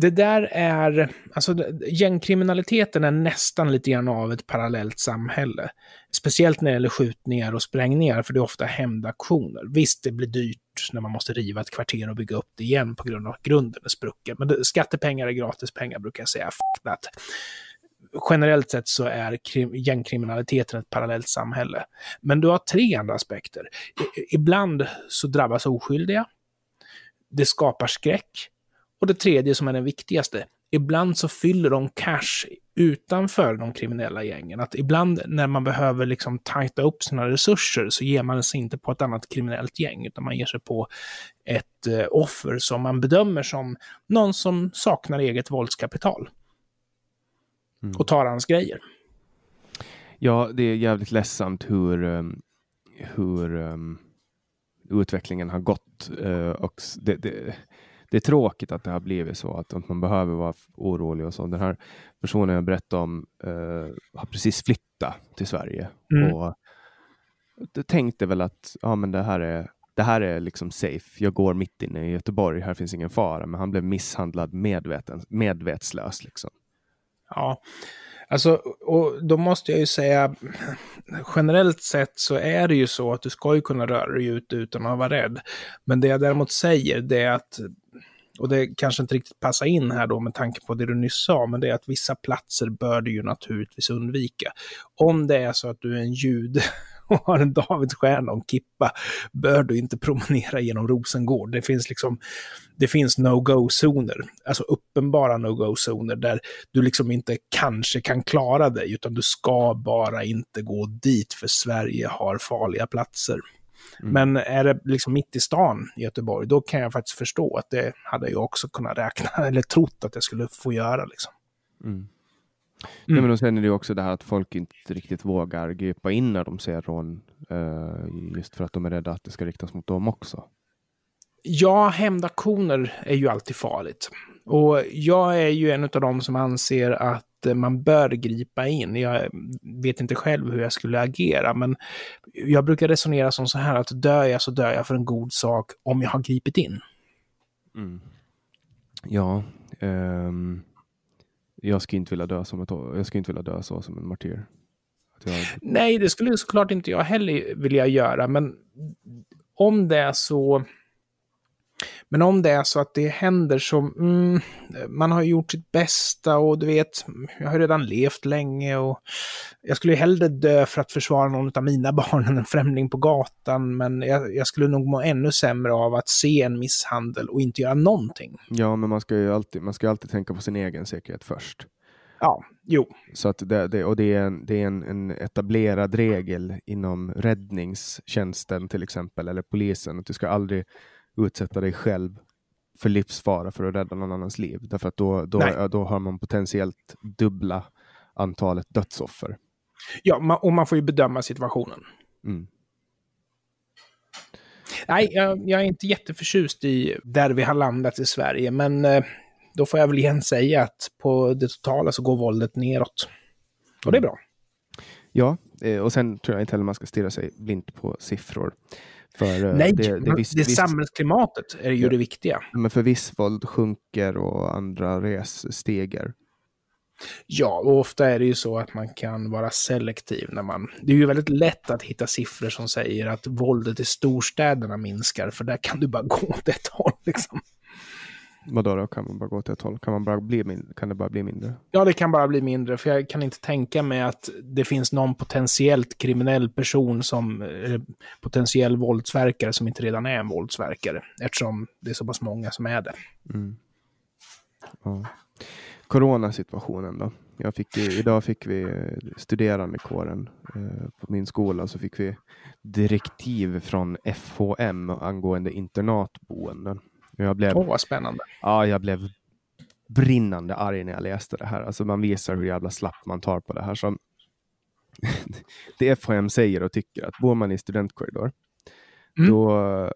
det där är, alltså gängkriminaliteten är nästan lite grann av ett parallellt samhälle. Speciellt när det gäller skjutningar och sprängningar, för det är ofta hämndaktioner. Visst, det blir dyrt när man måste riva ett kvarter och bygga upp det igen på grund av att grunden är sprucken. Men det, skattepengar är gratis pengar brukar jag säga. F that. Generellt sett så är gängkriminaliteten ett parallellt samhälle. Men du har tre andra aspekter. I, ibland så drabbas oskyldiga. Det skapar skräck och det tredje som är den viktigaste, ibland så fyller de cash utanför de kriminella gängen. Att ibland när man behöver liksom tajta upp sina resurser så ger man sig inte på ett annat kriminellt gäng, utan man ger sig på ett eh, offer som man bedömer som någon som saknar eget våldskapital. Mm. Och tar hans grejer. Ja, det är jävligt ledsamt hur, um, hur um, utvecklingen har gått. Uh, och det, det, det är tråkigt att det har blivit så, att, att man behöver vara orolig och så. Den här personen jag berättade om uh, har precis flyttat till Sverige mm. och tänkte väl att ja, men det här är det här är liksom safe. Jag går mitt inne i Göteborg. Här finns ingen fara. Men han blev misshandlad medveten, medvetslös. Liksom. Ja, Alltså, och då måste jag ju säga, generellt sett så är det ju så att du ska ju kunna röra dig ut utan att vara rädd. Men det jag däremot säger, det är att, och det kanske inte riktigt passar in här då med tanke på det du nyss sa, men det är att vissa platser bör du ju naturligtvis undvika. Om det är så att du är en jude och har en Davidsstjärna och en kippa bör du inte promenera genom Rosengård. Det finns liksom, det finns no-go-zoner, alltså uppenbara no-go-zoner där du liksom inte kanske kan klara dig, utan du ska bara inte gå dit för Sverige har farliga platser. Mm. Men är det liksom mitt i stan i Göteborg, då kan jag faktiskt förstå att det hade jag också kunnat räkna, eller trott att jag skulle få göra. Liksom. Mm. Mm. Nej, men sen är det också det här att folk inte riktigt vågar gripa in när de ser rån. Uh, just för att de är rädda att det ska riktas mot dem också. Ja, hämndaktioner är ju alltid farligt. Och jag är ju en av dem som anser att man bör gripa in. Jag vet inte själv hur jag skulle agera, men jag brukar resonera som så här att dör jag så dör jag för en god sak om jag har gripit in. Mm. Ja, um, jag skulle inte vilja dö som ett, jag skulle inte vilja dö så som en martyr. Jag... Nej, det skulle såklart inte jag heller vilja göra, men om det är så... Men om det är så att det händer så, mm, man har gjort sitt bästa och du vet, jag har redan levt länge och jag skulle hellre dö för att försvara någon av mina barn än en främling på gatan, men jag, jag, skulle nog må ännu sämre av att se en misshandel och inte göra någonting. Ja, men man ska ju alltid, man ska alltid tänka på sin egen säkerhet först. Ja, jo. Så att det, det, och det är, en, det är en, en, etablerad regel inom räddningstjänsten till exempel, eller polisen, att du ska aldrig utsätta dig själv för livsfara för att rädda någon annans liv. Därför att då, då, då har man potentiellt dubbla antalet dödsoffer. Ja, och man får ju bedöma situationen. Mm. Nej, jag, jag, är inte jätteförtjust i där vi har landat i Sverige, men eh, då får jag väl igen säga att på det totala så går våldet neråt. Och det är bra. Ja, eh, och sen tror jag inte heller man ska stirra sig blint på siffror. För, eh, Nej, det, det, viss, det viss, samhällsklimatet är ju det viktiga. Men för viss våld sjunker och andra res stiger. Ja, och ofta är det ju så att man kan vara selektiv när man... Det är ju väldigt lätt att hitta siffror som säger att våldet i storstäderna minskar, för där kan du bara gå åt ett håll. Liksom. Vadå då? Kan man bara gå åt ett håll? Kan, man bara bli kan det bara bli mindre? Ja, det kan bara bli mindre. För jag kan inte tänka mig att det finns någon potentiellt kriminell person som eh, potentiell våldsverkare som inte redan är en våldsverkare. Eftersom det är så pass många som är det. Mm. Ja. Coronasituationen då? Jag fick, idag fick vi eh, studerandekåren eh, på min skola så fick vi direktiv från FHM angående internatboenden. Jag blev, Åh, vad spännande. Ja, jag blev brinnande arg när jag läste det här. Alltså man visar hur jävla slapp man tar på det här. Så det FHM säger och tycker att bor man i studentkorridor, mm. då,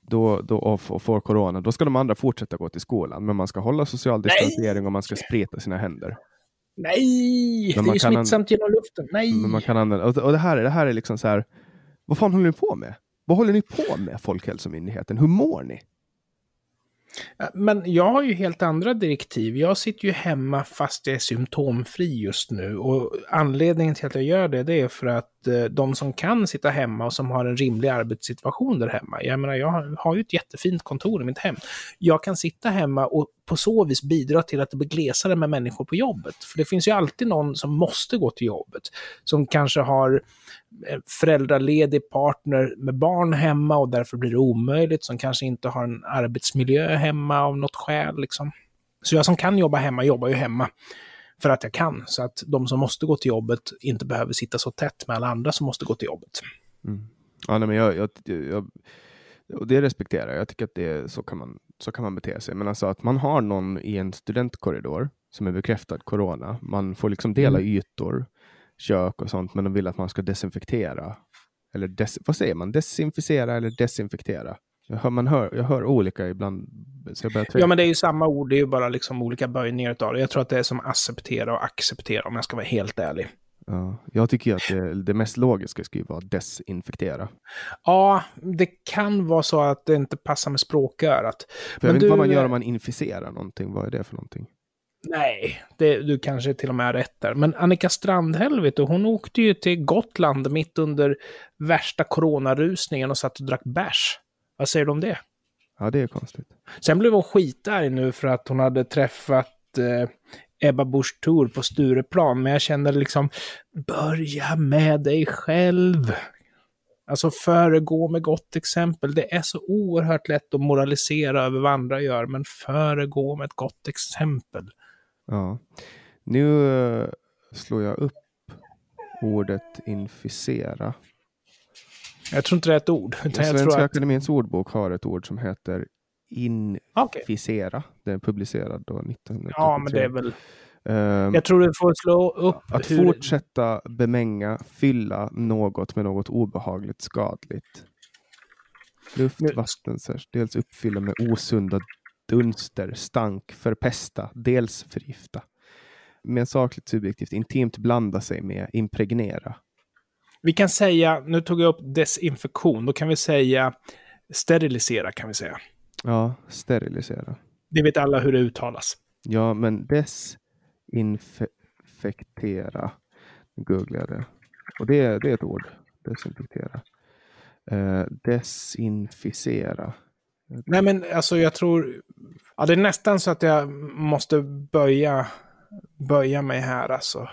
då, då och får corona, då ska de andra fortsätta gå till skolan, men man ska hålla social distansering och man ska sprita sina händer. Nej, men det är ju smittsamt genom luften. Nej! Men man kan använda, och det, här, det här är liksom så här, vad fan håller ni på med? Vad håller ni på med, Folkhälsomyndigheten? Hur mår ni? Men jag har ju helt andra direktiv. Jag sitter ju hemma fast jag är symptomfri just nu. Och anledningen till att jag gör det, det är för att Eh, de som kan sitta hemma och som har en rimlig arbetssituation där hemma. Jag menar, jag har ju ett jättefint kontor i mitt hem. Jag kan sitta hemma och på så vis bidra till att det blir glesare med människor på jobbet. För det finns ju alltid någon som måste gå till jobbet. Som kanske har eh, föräldraledig partner med barn hemma och därför blir det omöjligt, som kanske inte har en arbetsmiljö hemma av något skäl. Liksom. Så jag som kan jobba hemma jobbar ju hemma för att jag kan, så att de som måste gå till jobbet inte behöver sitta så tätt med alla andra som måste gå till jobbet. Mm. Ja, nej, men jag, jag, jag, och det respekterar jag. Jag tycker att det, så, kan man, så kan man bete sig. Men alltså att man har någon i en studentkorridor som är bekräftad corona. Man får liksom dela mm. ytor kök och sånt, men de vill att man ska desinfektera. Eller des, vad säger man? Desinficera eller desinfektera? Jag hör, man hör, jag hör olika ibland. Ja, men det är ju samma ord, det är ju bara liksom olika böjningar av det. Jag tror att det är som acceptera och acceptera, om jag ska vara helt ärlig. Ja, jag tycker att det, det mest logiska skulle vara desinfektera. Ja, det kan vara så att det inte passar med språkörat. Jag vet inte vad man gör om man inficerar någonting. Vad är det för någonting? Nej, det, du kanske till och med har rätt där. Men Annika Strandhäll, vet du, hon åkte ju till Gotland mitt under värsta coronarusningen och satt och drack bärs. Vad säger du om det? Ja, det är konstigt. Sen blev hon skitarg nu för att hon hade träffat eh, Ebba Busch Thor på Stureplan. Men jag känner liksom, börja med dig själv. Alltså föregå med gott exempel. Det är så oerhört lätt att moralisera över vad andra gör, men föregå med ett gott exempel. Ja. Nu uh, slår jag upp ordet inficera. Jag tror inte det är ett ord. Utan jag Svenska att... Akademiens ordbok har ett ord som heter inficera. Okay. Den är publicerad då 1933. Ja, men det är väl... Um, jag tror du får slå upp Att hur... fortsätta bemänga, fylla något med något obehagligt skadligt. Luft, vatten, dels uppfylla med osunda dunster, stank, förpesta, dels förgifta. Med sakligt subjektivt intimt blanda sig med, impregnera. Vi kan säga, nu tog jag upp desinfektion, då kan vi säga sterilisera kan vi säga. Ja, sterilisera. Det vet alla hur det uttalas. Ja, men desinfektera. Nu googlar jag det. Och det, det är ett ord. Desinfektera. Uh, desinficera. Nej, men alltså jag tror... Ja, det är nästan så att jag måste böja, böja mig här alltså.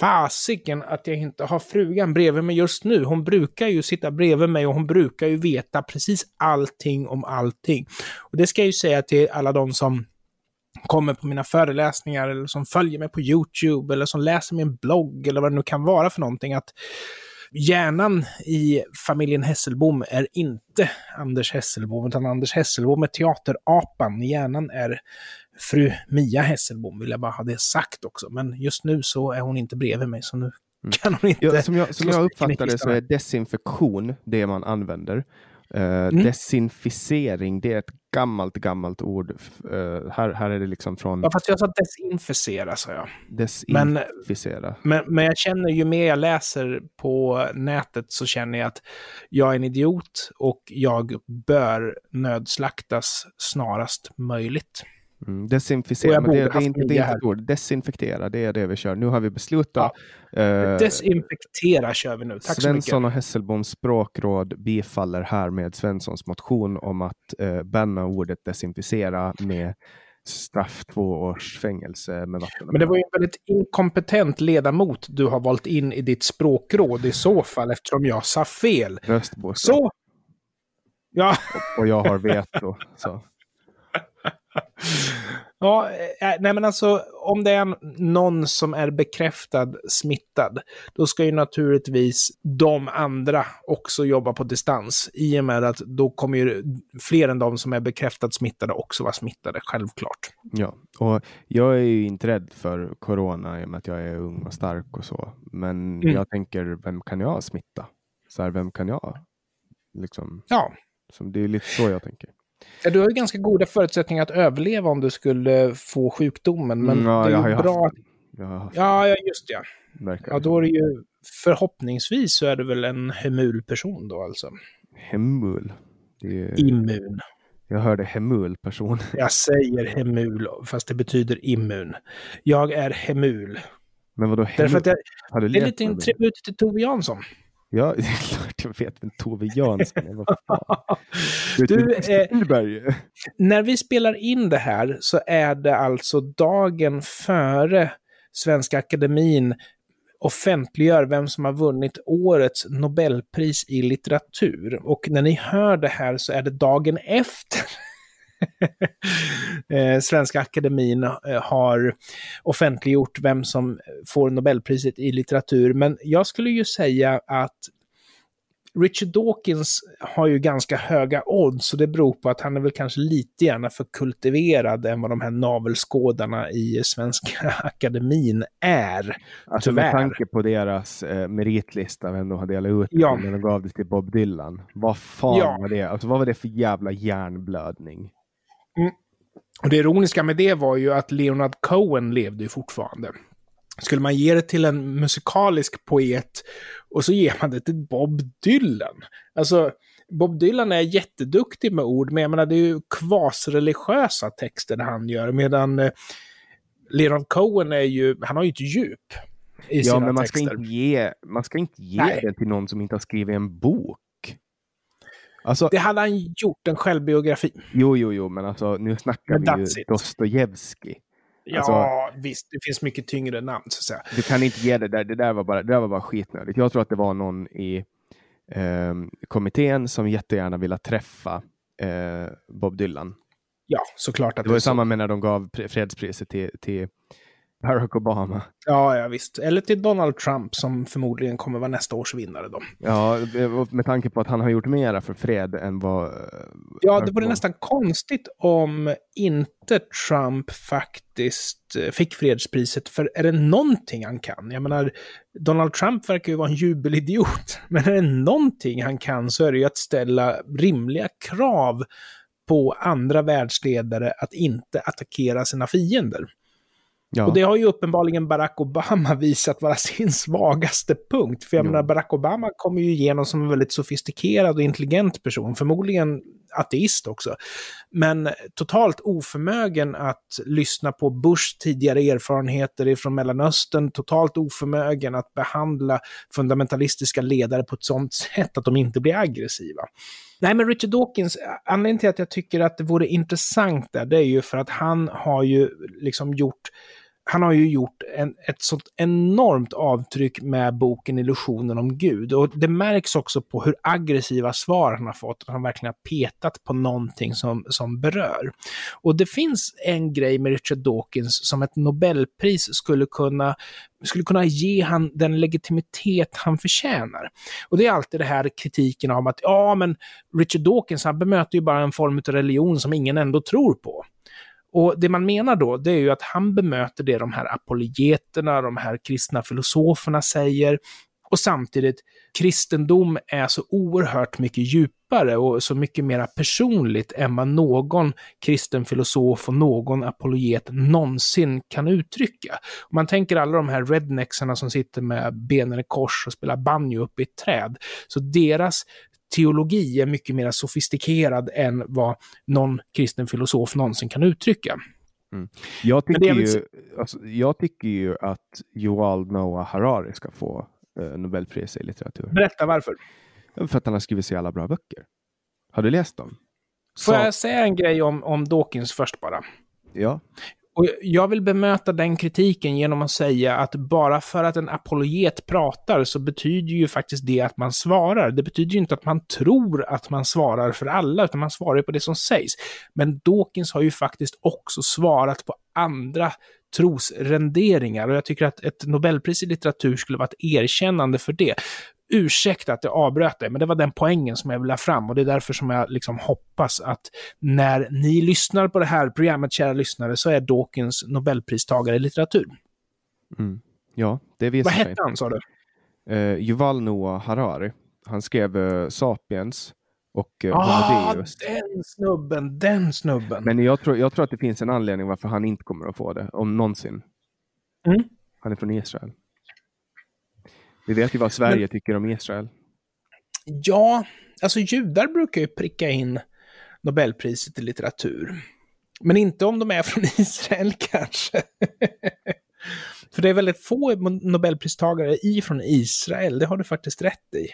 Fasiken att jag inte har frugan bredvid mig just nu. Hon brukar ju sitta bredvid mig och hon brukar ju veta precis allting om allting. Och det ska jag ju säga till alla de som kommer på mina föreläsningar eller som följer mig på YouTube eller som läser min blogg eller vad det nu kan vara för någonting. Att hjärnan i familjen Hesselbom är inte Anders Hesselbom, utan Anders Hesselbom är teaterapan. Hjärnan är fru Mia Hesselbom, vill jag bara ha det sagt också. Men just nu så är hon inte bredvid mig, så nu mm. kan hon inte... Ja, som jag, som jag uppfattar det så är desinfektion det man använder. Uh, mm. Desinficering, det är ett gammalt, gammalt ord. Uh, här, här är det liksom från... Ja, fast jag sa desinficera, sa jag. Desinficera. Men, men, men, jag känner, ju mer jag läser på nätet så känner jag att jag är en idiot och jag bör nödslaktas snarast möjligt. Mm, desinficera, men det, det, är inte, det är inte ett ord. Desinfektera, det är det vi kör. Nu har vi beslutat. Ja. Uh, Desinfektera kör vi nu. Tack Svensson och Hesselboms språkråd bifaller härmed Svenssons motion om att uh, banna ordet desinficera med straff två års fängelse med vatten. Men det var ju en väldigt inkompetent ledamot du har valt in i ditt språkråd i så fall eftersom jag sa fel. Röstbås. Så! Ja. Och, och jag har veto. Så. Ja, eh, nej men alltså om det är någon som är bekräftad smittad, då ska ju naturligtvis de andra också jobba på distans. I och med att då kommer ju fler än de som är bekräftat smittade också vara smittade, självklart. Ja, och jag är ju inte rädd för corona i och med att jag är ung och stark och så. Men mm. jag tänker, vem kan jag smitta? Så här, vem kan jag? Liksom, ja. Som, det är lite så jag tänker. Ja, du har ju ganska goda förutsättningar att överleva om du skulle få sjukdomen. Men mm, ja, det är ju bra att... Ja, ja, just det. Ja, då är det ju förhoppningsvis så är du väl en hemul-person då alltså. Hemul? Är... Immun. Jag hörde hemul-person. Jag säger hemul, fast det betyder immun. Jag är hemul. Men vadå hemul? Därför att jag... Det är lite en tribut till Tove Jansson. Ja, det är klart jag vet vem Tove Jansson är. du, eh, när vi spelar in det här så är det alltså dagen före Svenska Akademin offentliggör vem som har vunnit årets Nobelpris i litteratur. Och när ni hör det här så är det dagen efter Svenska Akademin eh, har offentliggjort vem som får Nobelpriset i litteratur. Men jag skulle ju säga att Richard Dawkins har ju ganska höga odds och det beror på att han är väl kanske lite gärna för kultiverad än vad de här navelskådarna i Svenska Akademin är. Alltså tyvärr. med tanke på deras eh, meritlista, vem de har delat ut ja. när de gav det till Bob Dylan. Vad fan ja. var det? Alltså vad var det för jävla hjärnblödning? Mm. Och det ironiska med det var ju att Leonard Cohen levde ju fortfarande. Skulle man ge det till en musikalisk poet och så ger man det till Bob Dylan. Alltså, Bob Dylan är jätteduktig med ord, men jag menar det är ju kvasreligiösa texter han gör, medan eh, Leonard Cohen är ju, han har ju ett djup i ja, sina men man texter. Ska inte ge, man ska inte ge det till någon som inte har skrivit en bok. Alltså, det hade han gjort, en självbiografi. Jo, jo, jo, men alltså nu snackar men vi ju Dostojevskij. Ja, alltså, visst, det finns mycket tyngre namn så att säga. Du kan inte ge det där, det där var bara, det där var bara skitnödigt. Jag tror att det var någon i eh, kommittén som jättegärna ville träffa eh, Bob Dylan. Ja, såklart att det var det samma med när de gav fredspriset till, till Barack Obama. Ja, ja, visst. Eller till Donald Trump som förmodligen kommer vara nästa års vinnare då. Ja, med tanke på att han har gjort mera för fred än vad... Ja, det vore nästan konstigt om inte Trump faktiskt eh, fick fredspriset. För är det någonting han kan? Jag menar, Donald Trump verkar ju vara en jubelidiot. Men är det någonting han kan så är det ju att ställa rimliga krav på andra världsledare att inte attackera sina fiender. Ja. Och det har ju uppenbarligen Barack Obama visat vara sin svagaste punkt. För jag jo. menar, Barack Obama kommer ju igenom som en väldigt sofistikerad och intelligent person. Förmodligen ateist också. Men totalt oförmögen att lyssna på Bushs tidigare erfarenheter från Mellanöstern, totalt oförmögen att behandla fundamentalistiska ledare på ett sådant sätt att de inte blir aggressiva. Nej, men Richard Dawkins, anledningen till att jag tycker att det vore intressant där, det är ju för att han har ju liksom gjort han har ju gjort en, ett sånt enormt avtryck med boken Illusionen om Gud. Och det märks också på hur aggressiva svar han har fått. Att han verkligen har petat på någonting som, som berör. Och det finns en grej med Richard Dawkins som ett Nobelpris skulle kunna skulle kunna ge han den legitimitet han förtjänar. Och det är alltid det här kritiken om att ja, men Richard Dawkins, han bemöter ju bara en form av religion som ingen ändå tror på. Och det man menar då, det är ju att han bemöter det de här apologeterna, de här kristna filosoferna säger. Och samtidigt, kristendom är så oerhört mycket djupare och så mycket mer personligt än vad någon kristen filosof och någon apologet någonsin kan uttrycka. Om man tänker alla de här rednexarna som sitter med benen i kors och spelar banjo uppe i ett träd, så deras teologi är mycket mer sofistikerad än vad någon kristen filosof någonsin kan uttrycka. Mm. Jag, tycker ju, alltså, jag tycker ju att Yuval Noah Harari ska få eh, Nobelpris i litteratur. Berätta varför. För att han har skrivit så jävla bra böcker. Har du läst dem? Får jag säga en grej om, om Dawkins först bara? Ja. Och jag vill bemöta den kritiken genom att säga att bara för att en apologet pratar så betyder ju faktiskt det att man svarar. Det betyder ju inte att man tror att man svarar för alla, utan man svarar ju på det som sägs. Men Dawkins har ju faktiskt också svarat på andra trosrenderingar och jag tycker att ett Nobelpris i litteratur skulle vara ett erkännande för det ursäkta att jag avbröt dig, men det var den poängen som jag ville ha fram och det är därför som jag liksom hoppas att när ni lyssnar på det här programmet, kära lyssnare, så är Dawkins Nobelpristagare i litteratur. Mm. Ja, det vet Vad hette han, sa du? Uh, Yuval Noah Harari. Han skrev uh, Sapiens och uh, ah, den snubben, den snubben. Men jag tror, jag tror att det finns en anledning varför han inte kommer att få det, om någonsin. Mm. Han är från Israel. Vi vet ju vad Sverige Men, tycker om Israel. Ja, alltså judar brukar ju pricka in Nobelpriset i litteratur. Men inte om de är från Israel kanske. För det är väldigt få Nobelpristagare ifrån Israel, det har du faktiskt rätt i.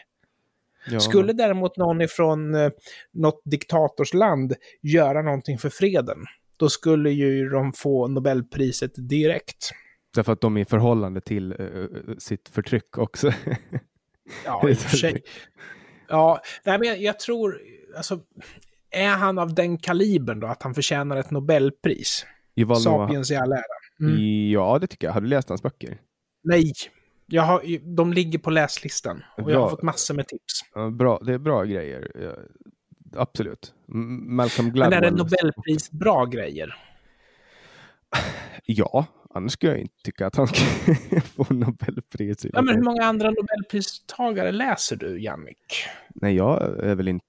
Ja. Skulle däremot någon ifrån eh, något diktatorsland göra någonting för freden, då skulle ju de få Nobelpriset direkt. Därför att de är i förhållande till uh, sitt förtryck också. ja, i och för sig. Ja, nej, men jag, jag, tror, alltså, är han av den kalibern då, att han förtjänar ett Nobelpris? Ival Sapiens i all ära. Mm. Ja, det tycker jag. Har du läst hans böcker? Nej. Jag har, de ligger på läslistan och bra. jag har fått massor med tips. Ja, bra, det är bra grejer. Ja, absolut. Malcolm Gladwell. Men är det Nobelpris bra grejer? Ja, Annars skulle jag inte tycka att han ska få Nobelpris. Ja, men hur många andra Nobelpristagare läser du, Jannik? Nej, jag är väl inte...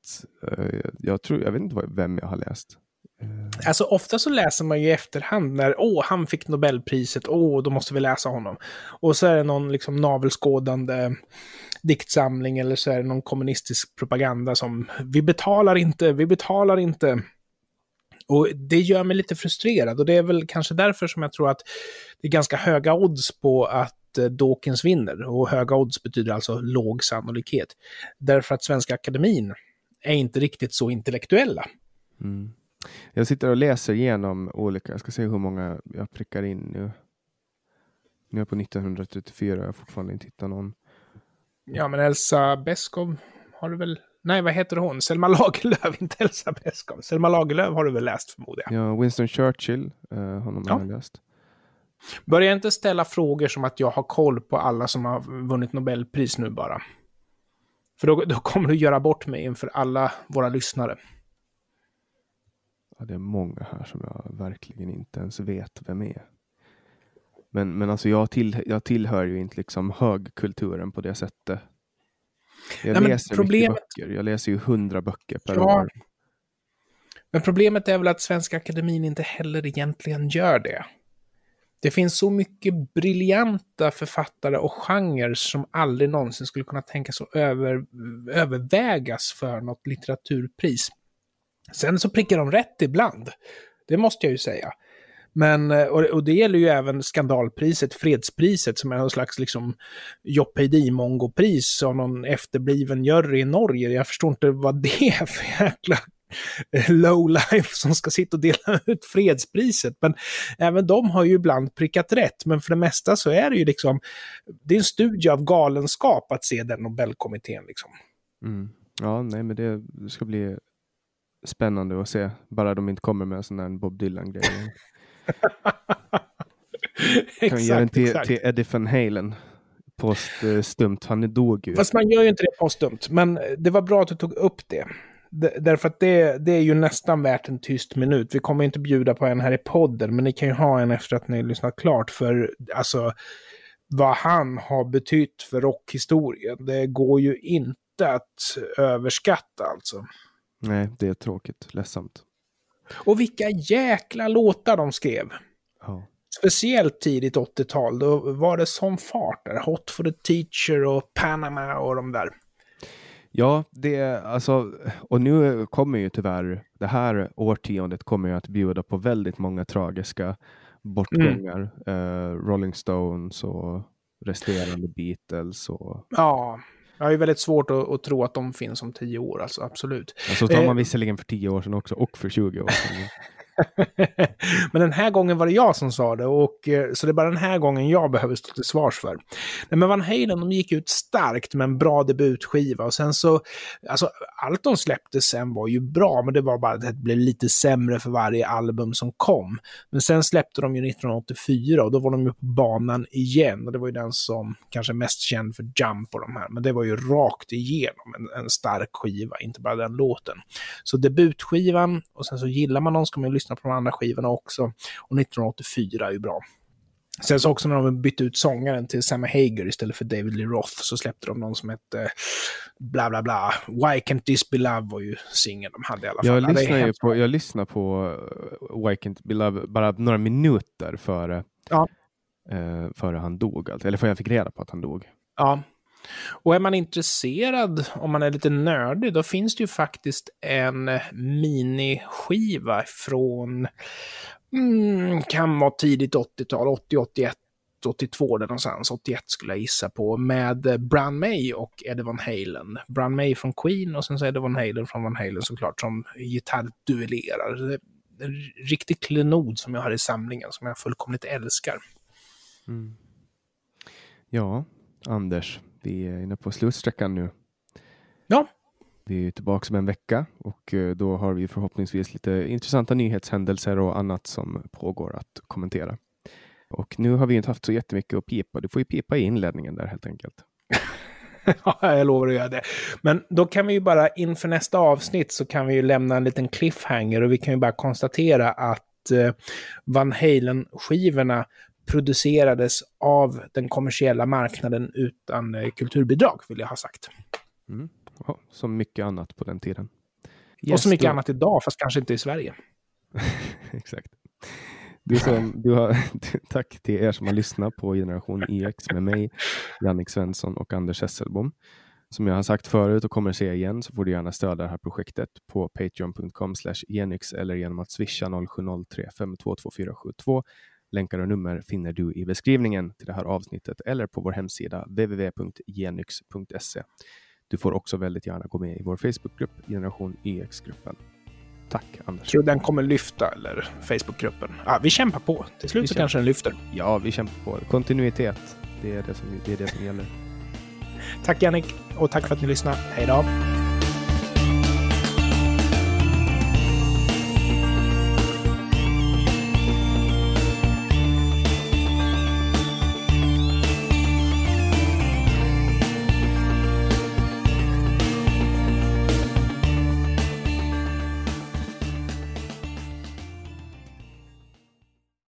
Eh, jag, tror, jag vet inte vem jag har läst. Eh. Alltså ofta så läser man ju i efterhand när åh, han fick Nobelpriset, åh, då måste vi läsa honom. Och så är det någon liksom navelskådande diktsamling eller så är det någon kommunistisk propaganda som vi betalar inte, vi betalar inte. Och det gör mig lite frustrerad och det är väl kanske därför som jag tror att det är ganska höga odds på att eh, Dawkins vinner. Och höga odds betyder alltså låg sannolikhet. Därför att Svenska Akademin är inte riktigt så intellektuella. Mm. Jag sitter och läser igenom olika, jag ska se hur många jag prickar in nu. Nu är jag på 1934, jag har fortfarande inte hittat någon. Ja, men Elsa Beskov har du väl Nej, vad heter hon? Selma Lagerlöf, inte Elsa Beskow. Selma Lagerlöf har du väl läst förmodar jag? Ja, Winston Churchill, ja. har jag läst. Börja inte ställa frågor som att jag har koll på alla som har vunnit Nobelpris nu bara. För då, då kommer du göra bort mig inför alla våra lyssnare. Ja, det är många här som jag verkligen inte ens vet vem är. Men, men alltså jag, till, jag tillhör ju inte liksom högkulturen på det sättet. Jag Nej, läser problemet... mycket böcker. Jag läser ju hundra böcker per ja. år. Men problemet är väl att Svenska Akademin inte heller egentligen gör det. Det finns så mycket briljanta författare och genrer som aldrig någonsin skulle kunna tänkas att över, övervägas för något litteraturpris. Sen så prickar de rätt ibland. Det måste jag ju säga. Men, eh, och, det gäller ju även skandalpriset, fredspriset, som är någon slags liksom Joppedi-mongo-pris av någon efterbliven jury i Norge. Jag förstår inte vad det är för jäkla lowlife som ska sitta och dela ut fredspriset. Men även de har ju ibland prickat rätt. Men för det mesta så är det ju liksom, det är en studie av galenskap att se den Nobelkommittén. Liksom. Mm. Ja, nej, men det, det, ska bli spännande att se. Bara de inte kommer med en sån här Bob Dylan-grej. kan göra den till, till Eddie Van Halen poststumt. Han dog ju. Fast man gör ju inte det poststumt. Men det var bra att du tog upp det. Därför att det, det är ju nästan värt en tyst minut. Vi kommer inte bjuda på en här i podden, men ni kan ju ha en efter att ni lyssnat klart. För alltså, vad han har betytt för rockhistorien, det går ju inte att överskatta alltså. Nej, det är tråkigt. Ledsamt. Och vilka jäkla låtar de skrev. Ja. Speciellt tidigt 80-tal, då var det som fart där. Hot for the teacher och Panama och de där. Ja, det alltså, och nu kommer ju tyvärr det här årtiondet kommer ju att bjuda på väldigt många tragiska bortgångar. Mm. Uh, Rolling Stones och resterande Beatles. Och... Ja, jag har ju väldigt svårt att, att, tro att de finns om tio år, alltså absolut. Ja, så tar man eh, visserligen för tio år sedan också, och för 20 år sedan. Men den här gången var det jag som sa det, och, eh, så det är bara den här gången jag behöver stå till svars för. Nej, men Van Halen, de gick ut starkt med en bra debutskiva och sen så, alltså allt de släppte sen var ju bra, men det var bara att det blev lite sämre för varje album som kom. Men sen släppte de ju 1984 och då var de ju på banan igen och det var ju den som kanske är mest känd för Jump och de här, men det var ju rakt igenom en, en stark skiva, inte bara den låten. Så debutskivan och sen så gillar man dem ska man ju lyssna lyssna på de andra skivorna också. Och 1984 är ju bra. Sen så också när de bytte ut sångaren till Sammy Hager istället för David Lee Roth så släppte de någon som hette bla bla bla. Why Can't This Be Love var ju singeln de hade i alla fall. Jag lyssnar, ju på, jag lyssnar på uh, Why Can't Be Love bara några minuter före, ja. uh, före han dog. Alltså. Eller före jag fick reda på att han dog. Ja, och är man intresserad, om man är lite nördig, då finns det ju faktiskt en miniskiva från, mm, kan vara tidigt 80-tal, 80, 81, 82 där någonstans, 81 skulle jag gissa på, med Bran May och Eddie Van Halen. Bran May från Queen och sen så Eddie Van Halen från Van Halen såklart som gitarrduellerar. En riktig klenod som jag har i samlingen som jag fullkomligt älskar. Mm. Ja, Anders, vi är inne på slutsträckan nu. Ja. Vi är tillbaka om en vecka och eh, då har vi förhoppningsvis lite intressanta nyhetshändelser och annat som pågår att kommentera. Och nu har vi inte haft så jättemycket att pipa. Du får ju pipa i inledningen där helt enkelt. ja, jag lovar att göra det. Men då kan vi ju bara inför nästa avsnitt så kan vi ju lämna en liten cliffhanger och vi kan ju bara konstatera att eh, Van Halen-skivorna producerades av den kommersiella marknaden utan eh, kulturbidrag, vill jag ha sagt. Mm. Ja, som mycket annat på den tiden. Yes, och så mycket då... annat idag, fast kanske inte i Sverige. Exakt. Du som, du har, tack till er som har lyssnat på Generation EX med mig, Jannik Svensson och Anders Hesselbom. Som jag har sagt förut och kommer att säga igen så får du gärna stödja det här projektet på patreon.com genyx eller genom att swisha 0703 522472 Länkar och nummer finner du i beskrivningen till det här avsnittet eller på vår hemsida www.genyx.se. Du får också väldigt gärna gå med i vår Facebookgrupp Generation YX-gruppen. Tack Anders. Tror den kommer lyfta eller Facebookgruppen? Ja, vi kämpar på. Till slut vi så kämpar. kanske den lyfter. Ja, vi kämpar på. Kontinuitet. Det är det som, det är det som gäller. tack Jannik och tack för att ni lyssnade. Hej då.